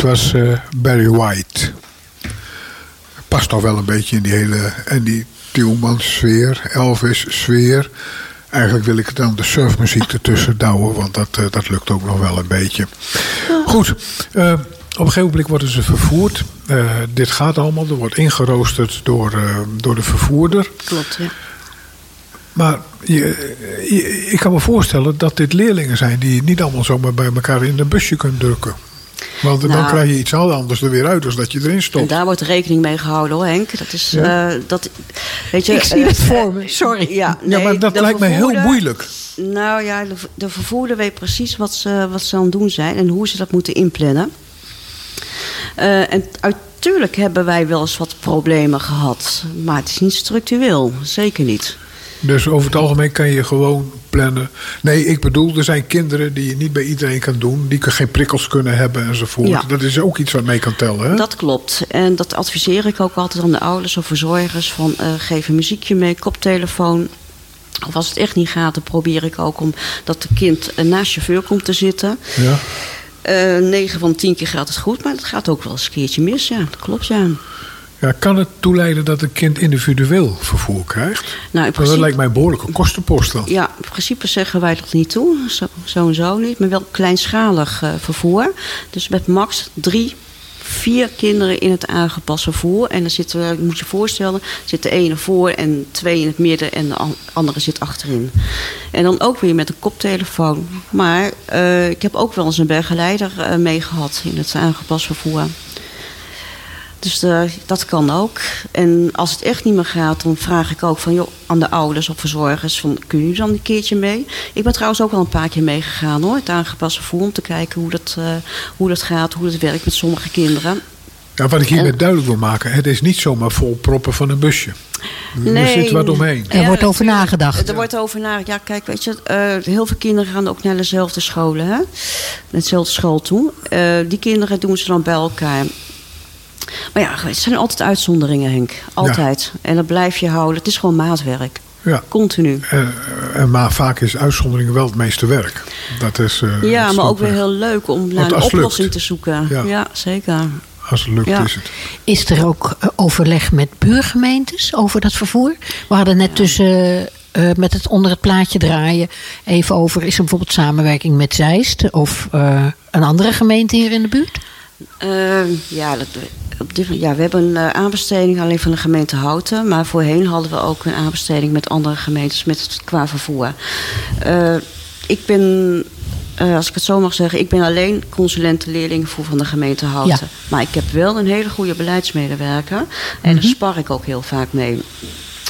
Speaker 4: was eh, Barry White. past toch wel een beetje in die hele en die Tielmans sfeer, Elvis sfeer. Eigenlijk wil ik dan de surfmuziek ertussen douwen, want dat, eh, dat lukt ook nog wel een beetje. Goed, eh, op een gegeven moment worden ze vervoerd. Dit gaat allemaal, er wordt ingeroosterd door, door de vervoerder.
Speaker 3: Klopt, ja.
Speaker 4: Maar je, je- ik kan me voorstellen dat dit leerlingen zijn die je niet allemaal zomaar bij elkaar in een busje kunt drukken. Want dan
Speaker 3: Nou.
Speaker 4: krijg je iets anders er weer uit als dat je erin
Speaker 3: En
Speaker 4: stopt.
Speaker 3: daar wordt rekening mee gehouden hoor, Henk. Dat is,
Speaker 4: Ja?
Speaker 3: eh, dat, weet je,
Speaker 5: Ik zie
Speaker 3: eh,
Speaker 5: het voor me, sorry.
Speaker 3: Ja,
Speaker 4: ja,
Speaker 3: nee,
Speaker 4: maar dat lijkt mij heel moeilijk.
Speaker 3: Nou ja, de, de vervoerder weet precies wat ze, wat ze aan het doen zijn en hoe ze dat moeten inplannen. Eh, en natuurlijk hebben wij wel eens wat problemen gehad, maar het is niet structureel, zeker niet.
Speaker 4: Dus over het algemeen kan je gewoon plannen. Nee, ik bedoel, er zijn kinderen die je niet bij iedereen kan doen. Die geen prikkels kunnen hebben enzovoort.
Speaker 3: Ja.
Speaker 4: Dat is ook iets wat mee kan tellen. Hè?
Speaker 3: Dat klopt. En dat adviseer ik ook altijd aan de ouders of verzorgers. Van eh, geef een muziekje mee, koptelefoon. Of als het echt niet gaat, dan probeer ik ook om dat de kind eh, naast chauffeur komt te zitten.
Speaker 4: Ja.
Speaker 3: Eh 9 van 10 keer gaat het goed, maar het gaat ook wel eens een keertje mis. Ja, dat klopt ja.
Speaker 4: Ja, kan het toeleiden dat een kind individueel vervoer krijgt?
Speaker 3: Nou, in
Speaker 4: Want dat
Speaker 3: principe,
Speaker 4: lijkt mij een behoorlijke kostenpost dan.
Speaker 3: ja, in principe zeggen wij dat niet toe. Zo, zo en zo niet. Maar wel kleinschalig eh, vervoer. Dus met max drie, vier kinderen in het aangepast vervoer. En dan zitten moet je voorstellen, zit de ene voor en twee in het midden en de an- andere zit achterin. En dan ook weer met een koptelefoon. Maar eh, ik heb ook wel eens een begeleider eh mee gehad in het aangepast vervoer. Dus eh, dat kan ook. En als het echt niet meer gaat, dan vraag ik ook van, joh, aan de ouders of verzorgers: van, kunnen jullie dan een keertje mee? Ik ben trouwens ook wel een paar keer meegegaan hoor, het aangepast vervoer, om te kijken hoe dat, eh, hoe dat gaat, hoe het werkt met sommige kinderen.
Speaker 4: Ja, wat ik hiermee
Speaker 3: En-
Speaker 4: duidelijk wil maken, het is niet zomaar vol proppen van een busje. er
Speaker 3: Nee.
Speaker 4: zit wat omheen.
Speaker 5: Er wordt over nagedacht.
Speaker 3: Er wordt over nagedacht. Ja, kijk, weet je, eh, heel veel kinderen gaan ook naar dezelfde scholen, hè? Dezelfde school toe. Eh, die kinderen doen ze dan bij elkaar. Maar ja, het zijn altijd uitzonderingen, Henk. Altijd. En dat blijf je houden. Het is gewoon maatwerk.
Speaker 4: Ja.
Speaker 3: Continu.
Speaker 4: En, en maar vaak is uitzondering wel het meeste werk. Dat is, eh, dat
Speaker 3: Ja, maar ook weer heel leuk om naar een
Speaker 4: lukt.
Speaker 3: oplossing te zoeken.
Speaker 4: Ja.
Speaker 3: Ja, zeker.
Speaker 4: Als het lukt
Speaker 3: Ja.
Speaker 4: is het.
Speaker 5: Is er ook eh, overleg met buurgemeentes over dat vervoer? We hadden net tussen eh, met het onder het plaatje draaien even over... is er bijvoorbeeld samenwerking met Zeist of eh, een andere gemeente hier in de buurt?
Speaker 3: Eh, ja, dat, op dit, ja, we hebben een eh, aanbesteding alleen van de gemeente Houten. Maar voorheen hadden we ook een aanbesteding met andere gemeentes met, qua vervoer. Eh, ik ben, eh, als ik het zo mag zeggen, ik ben alleen consulent voor van de gemeente Houten.
Speaker 5: Ja.
Speaker 3: Maar ik heb wel een hele goede beleidsmedewerker. En daar spar ik ook heel vaak mee.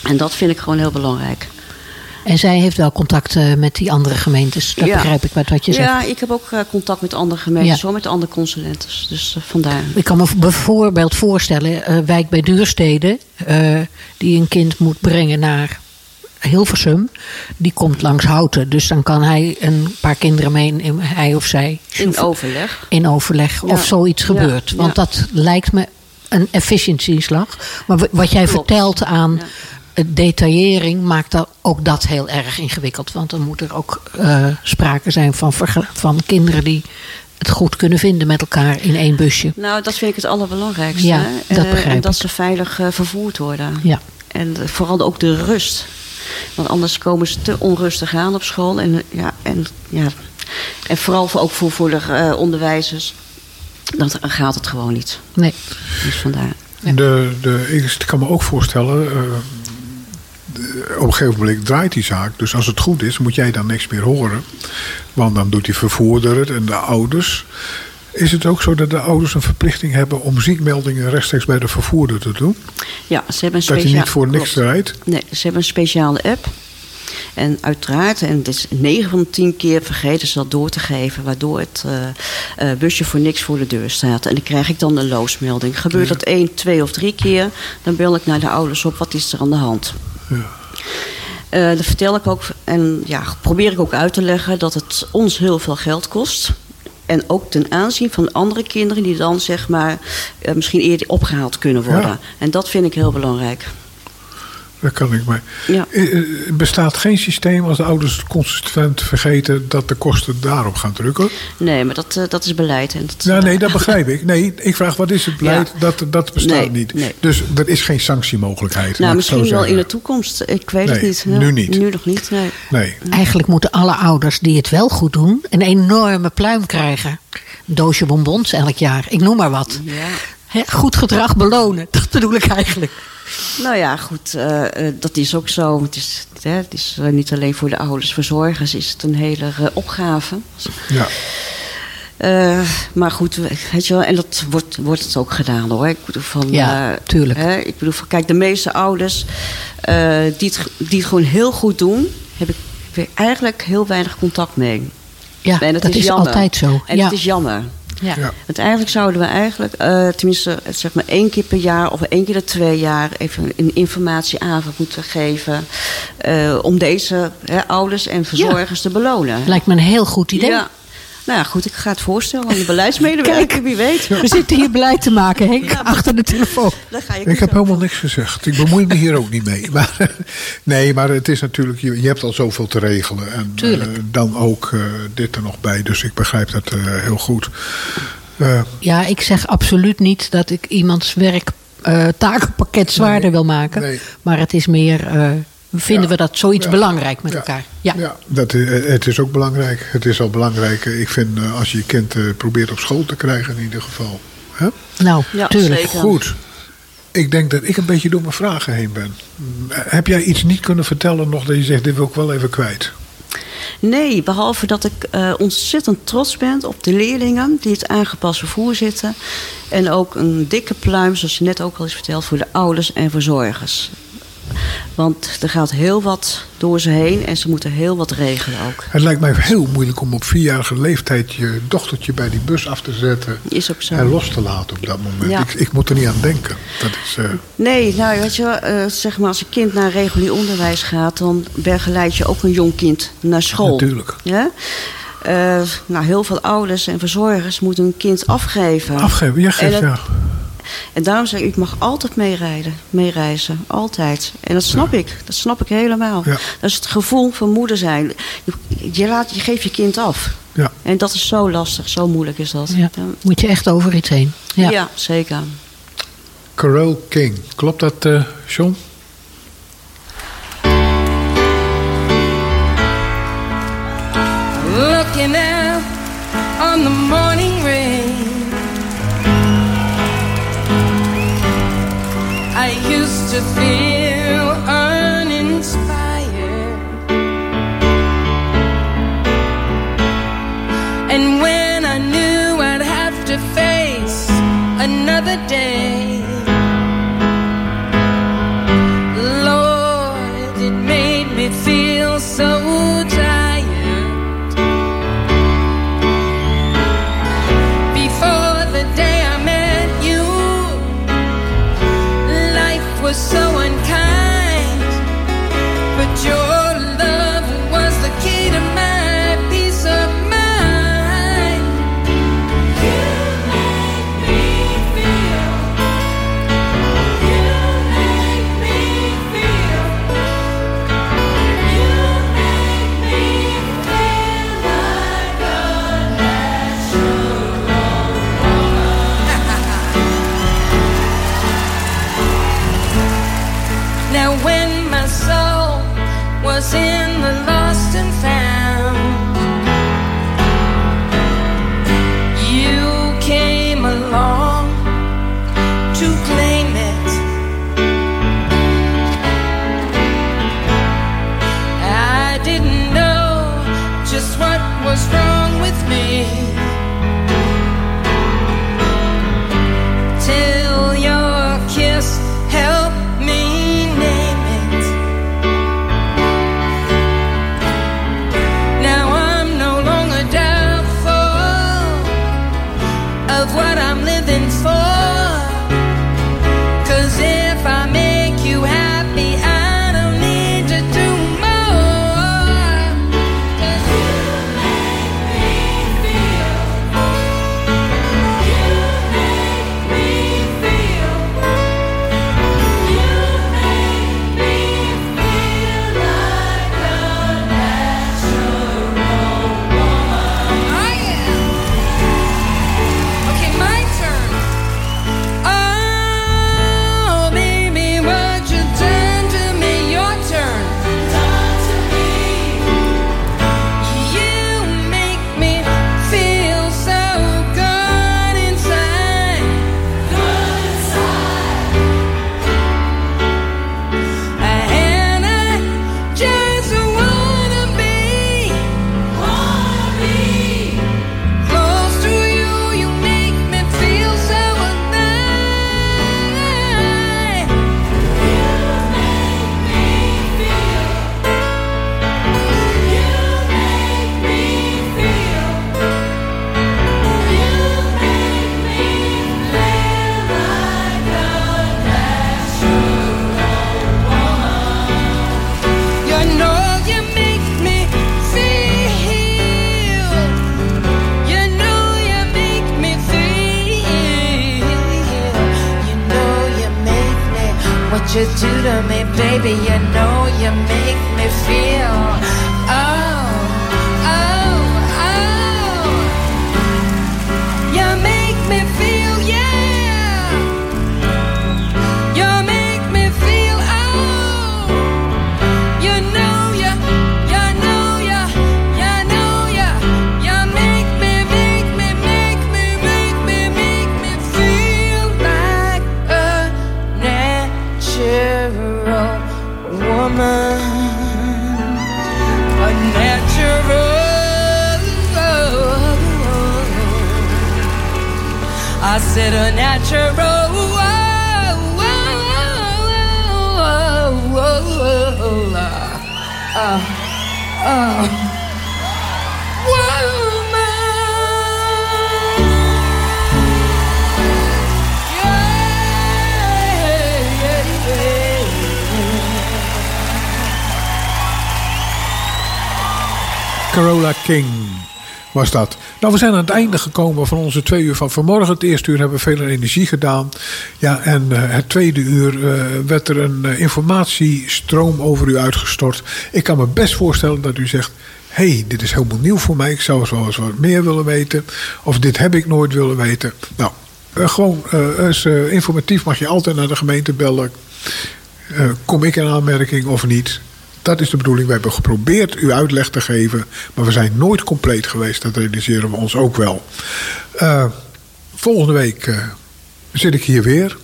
Speaker 3: En dat vind ik gewoon heel belangrijk.
Speaker 5: En zij heeft wel contact eh, met die andere gemeentes. Dat
Speaker 3: Ja.
Speaker 5: begrijp ik wat, wat je zegt.
Speaker 3: Ja, ik heb ook eh, contact met andere gemeentes,
Speaker 5: Ja.
Speaker 3: met andere consulenten. Dus eh, vandaar.
Speaker 5: Ik kan me bijvoorbeeld voorstellen, wijk bij Duurstede, die een kind moet brengen naar Hilversum, die komt langs Houten. Dus dan kan hij een paar kinderen mee, in- hij of zij,
Speaker 3: In overleg.
Speaker 5: in overleg
Speaker 3: Ja.
Speaker 5: of zoiets
Speaker 3: Ja,
Speaker 5: gebeurt. Want
Speaker 3: ja.
Speaker 5: dat lijkt me een efficiëntieslag. Maar wa- wat jij
Speaker 3: Klopt.
Speaker 5: vertelt aan detaillering maakt dat, ook dat heel erg ingewikkeld. Want dan moet er ook eh, sprake zijn van, van kinderen die het goed kunnen vinden met elkaar in één busje.
Speaker 3: Nou, dat vind ik het allerbelangrijkste.
Speaker 5: Ja,
Speaker 3: hè.
Speaker 5: dat
Speaker 3: Eh,
Speaker 5: begrijp
Speaker 3: En dat
Speaker 5: ik.
Speaker 3: ze veilig eh, vervoerd worden.
Speaker 5: Ja.
Speaker 3: En eh, vooral ook de rust. Want anders komen ze te onrustig aan op school. En, eh, ja, en, ja, en vooral voor, ook voor, voor de eh, onderwijzers. Dan gaat het gewoon niet.
Speaker 5: Nee.
Speaker 3: Dus vandaar.
Speaker 4: De, de, ik kan me ook voorstellen, eh, op een gegeven moment draait die zaak. Dus als het goed is, moet jij dan niks meer horen. Want dan doet die vervoerder het en de ouders. Is het ook zo dat de ouders een verplichting hebben om ziekmeldingen rechtstreeks bij de vervoerder te doen?
Speaker 3: Ja, ze hebben een
Speaker 4: Dat hij niet voor niks rijdt?
Speaker 3: Nee, ze hebben een speciale app. En uiteraard, en het is 9 van de 10 keer vergeten ze dat door te geven, waardoor het eh, eh, busje voor niks voor de deur staat. En dan krijg ik dan een loosmelding. Gebeurt dat één, twee of drie keer, dan bel ik naar de ouders op, wat is er aan de hand?
Speaker 4: Ja.
Speaker 3: Eh dat vertel ik ook en ja, probeer ik ook uit te leggen dat het ons heel veel geld kost. En ook ten aanzien van andere kinderen die dan zeg maar misschien eerder opgehaald kunnen worden.
Speaker 4: Ja.
Speaker 3: En dat vind ik heel belangrijk.
Speaker 4: Dat kan ik.
Speaker 3: Ja.
Speaker 4: Eh, eh, bestaat geen systeem als de ouders consistent vergeten dat de kosten daarop gaan drukken?
Speaker 3: Nee, maar dat, eh, dat is beleid. En dat,
Speaker 4: Ja, nee, dat begrijp ik. Nee, ik vraag wat is het beleid?
Speaker 3: Ja.
Speaker 4: Dat, dat bestaat
Speaker 3: Nee,
Speaker 4: niet.
Speaker 3: nee.
Speaker 4: Dus er is geen sanctiemogelijkheid.
Speaker 3: nou, misschien wel in de toekomst. Ik weet het niet.
Speaker 4: nu niet.
Speaker 3: Nu nog niet, nee.
Speaker 4: Nee.
Speaker 5: Eigenlijk moeten alle ouders die het wel goed doen... een enorme pluim krijgen. Een doosje bonbons elk jaar. Ik noem maar wat.
Speaker 3: Ja.
Speaker 5: Hè, goed gedrag belonen. Dat bedoel ik eigenlijk.
Speaker 3: Nou ja, goed, eh, eh, dat is ook zo. Het is, hè, het is eh, niet alleen voor de ouders, verzorgers is het een hele opgave.
Speaker 4: Ja.
Speaker 3: Eh, maar goed, weet je wel, en dat wordt, wordt het ook gedaan hoor. Ik bedoel van,
Speaker 5: Ja,
Speaker 3: eh,
Speaker 5: tuurlijk.
Speaker 3: Hè, ik bedoel van, kijk, de meeste ouders eh, die, het, die het gewoon heel goed doen, heb ik weer eigenlijk heel weinig contact mee.
Speaker 5: Ja,
Speaker 3: en het
Speaker 5: dat is,
Speaker 3: jammer.
Speaker 5: altijd zo.
Speaker 3: En
Speaker 5: ja.
Speaker 3: het is jammer.
Speaker 5: Ja.
Speaker 4: Ja.
Speaker 3: Want eigenlijk zouden we eigenlijk, eh, tenminste zeg maar één keer per jaar of één keer de twee jaar even een informatieavond moeten geven. eh, om deze hè, ouders en verzorgers te belonen.
Speaker 5: Lijkt me een heel goed idee.
Speaker 3: Ja. Nou ja, goed, ik ga het voorstellen aan de beleidsmedewerker, wie weet.
Speaker 5: We zitten hier beleid te maken, Henk, achter de telefoon.
Speaker 3: Ga je
Speaker 4: Ik heb helemaal niks gezegd. Ik bemoei me hier ook niet mee. Maar, nee, maar het is natuurlijk, je, je hebt al zoveel te regelen. En eh, dan ook eh, dit er nog bij. Dus ik begrijp dat eh, heel goed. Eh,
Speaker 5: Ja, ik zeg absoluut niet dat ik iemands werk eh, takenpakket zwaarder wil maken.
Speaker 4: nee.
Speaker 5: Maar het is meer, eh, vinden
Speaker 4: Ja.
Speaker 5: we dat zoiets
Speaker 4: Ja.
Speaker 5: belangrijk met
Speaker 4: Ja.
Speaker 5: elkaar? Ja.
Speaker 4: Ja, dat, eh, het is ook belangrijk. Het is al belangrijk. eh, Ik vind eh, als je je kind eh, probeert op school te krijgen in ieder geval. Hè?
Speaker 5: Nou,
Speaker 3: Ja,
Speaker 5: tuurlijk.
Speaker 3: zeker.
Speaker 4: Goed. Ik denk dat ik een beetje door mijn vragen heen ben. Mm, Heb jij iets niet kunnen vertellen nog dat je zegt, dit wil ik wel even kwijt?
Speaker 3: Nee, behalve dat ik eh, ontzettend trots ben op de leerlingen die het aangepast vervoer zitten. En ook een dikke pluim, zoals je net ook al eens verteld, voor de ouders en verzorgers. Want er gaat heel wat door ze heen en ze moeten heel wat regelen ook.
Speaker 4: Het lijkt mij heel moeilijk om op vierjarige leeftijd je dochtertje bij die bus af te zetten
Speaker 3: Is ook zo.
Speaker 4: en los te laten op dat moment.
Speaker 3: Ja.
Speaker 4: Ik, ik moet er niet aan denken. Dat is, eh,
Speaker 3: Nee, nou weet je, eh, zeg maar als een kind naar regulier onderwijs gaat, dan begeleid je ook een jong kind naar school.
Speaker 4: Natuurlijk.
Speaker 3: Ja? Eh, nou, heel veel ouders en verzorgers moeten hun kind afgeven.
Speaker 4: afgeven. Ja, geef,
Speaker 3: En dat-
Speaker 4: ja.
Speaker 3: En daarom zeg ik, ik mag altijd meerijden, meereizen. Altijd. En dat snap ik. Dat snap ik helemaal.
Speaker 4: Ja.
Speaker 3: Dat is het gevoel van moeder zijn. Je, je, laat, je geeft je kind af.
Speaker 4: Ja.
Speaker 3: En dat is zo lastig, zo moeilijk is dat.
Speaker 5: Ja. Moet je echt over iets heen. Ja.
Speaker 3: Ja, zeker.
Speaker 4: Carole King. Klopt dat, eh John?
Speaker 2: looking out on the morning to feel
Speaker 4: Carola King was dat. Nou, we zijn aan het einde gekomen van onze twee uur van vanmorgen. Het eerste uur hebben we veel energie gedaan. Ja, en eh, het tweede uur eh, werd er een eh, informatiestroom over u uitgestort. Ik kan me best voorstellen dat u zegt... hey, dit is helemaal nieuw voor mij. Ik zou wel eens wat meer willen weten. Of dit heb ik nooit willen weten. Nou, gewoon informatief mag je altijd naar de gemeente bellen. Kom ik in aanmerking of niet? Dat is de bedoeling. We hebben geprobeerd u uitleg te geven, maar we zijn nooit compleet geweest. Dat realiseren we ons ook wel. Eh, volgende week eh, zit ik hier weer.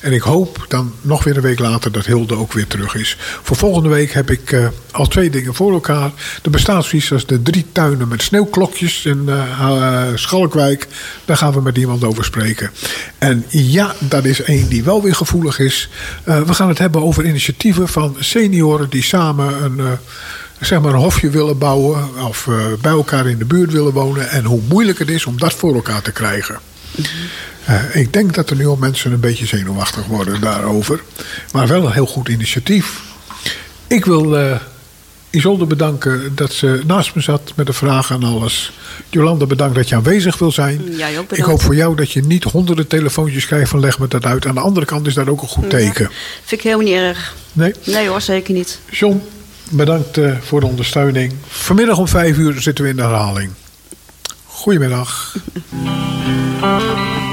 Speaker 4: En ik hoop dan nog weer een week later dat Hilde ook weer terug is. Voor volgende week heb ik eh, al twee dingen voor elkaar. De bestaansvisas, de drie tuinen met sneeuwklokjes in eh, eh, Schalkwijk. Daar gaan we met iemand over spreken. En ja, dat is één die wel weer gevoelig is. We gaan het hebben over initiatieven van senioren die samen een... zeg maar een hofje willen bouwen of bij elkaar in de buurt willen wonen en hoe moeilijk het is om dat voor elkaar te krijgen. Eh, ik denk dat er nu al mensen een beetje zenuwachtig worden daarover. Maar wel een heel goed initiatief. Ik wil eh Isolde bedanken dat ze naast me zat met de vragen en alles. Jolanda, bedankt dat je aanwezig wil zijn.
Speaker 3: Jij ook
Speaker 4: Ik hoop voor jou dat je niet honderden telefoontjes krijgt van leg me dat uit. Aan de andere kant is dat ook een goed teken.
Speaker 3: Vind ik helemaal niet erg.
Speaker 4: Nee?
Speaker 3: Nee hoor, zeker niet.
Speaker 4: John, bedankt eh, voor de ondersteuning. Vanmiddag om vijf uur zitten we in de herhaling. Goedemiddag.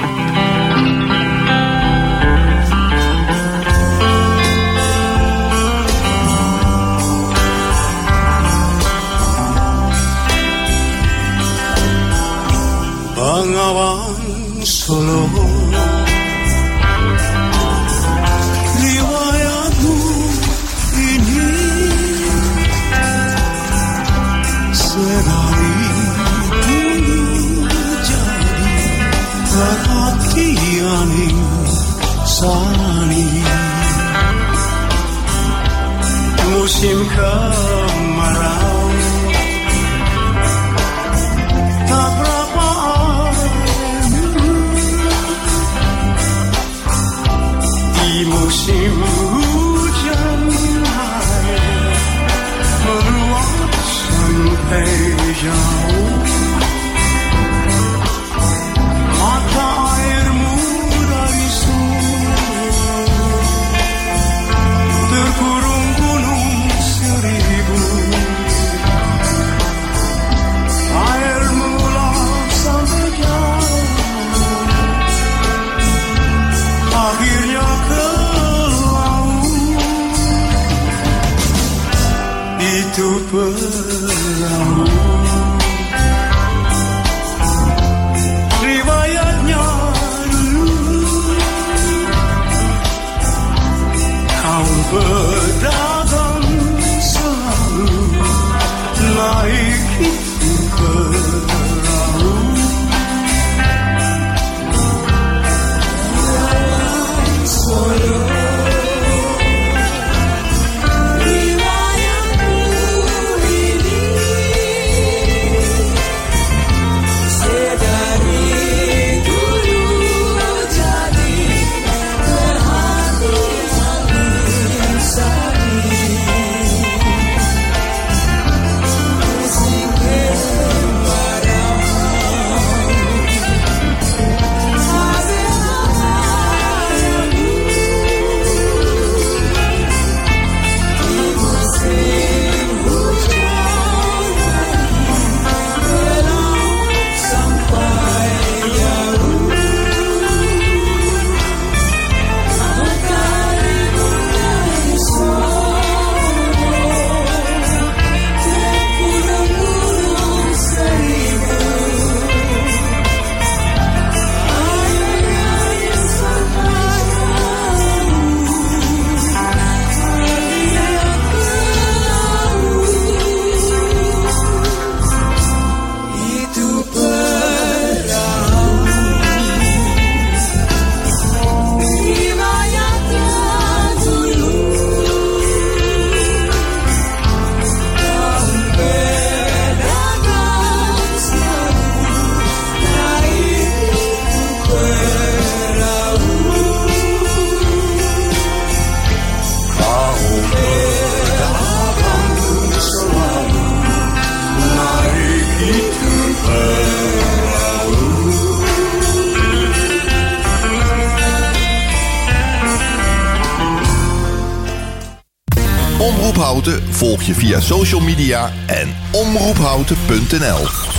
Speaker 1: Via social media en omroephouten.nl.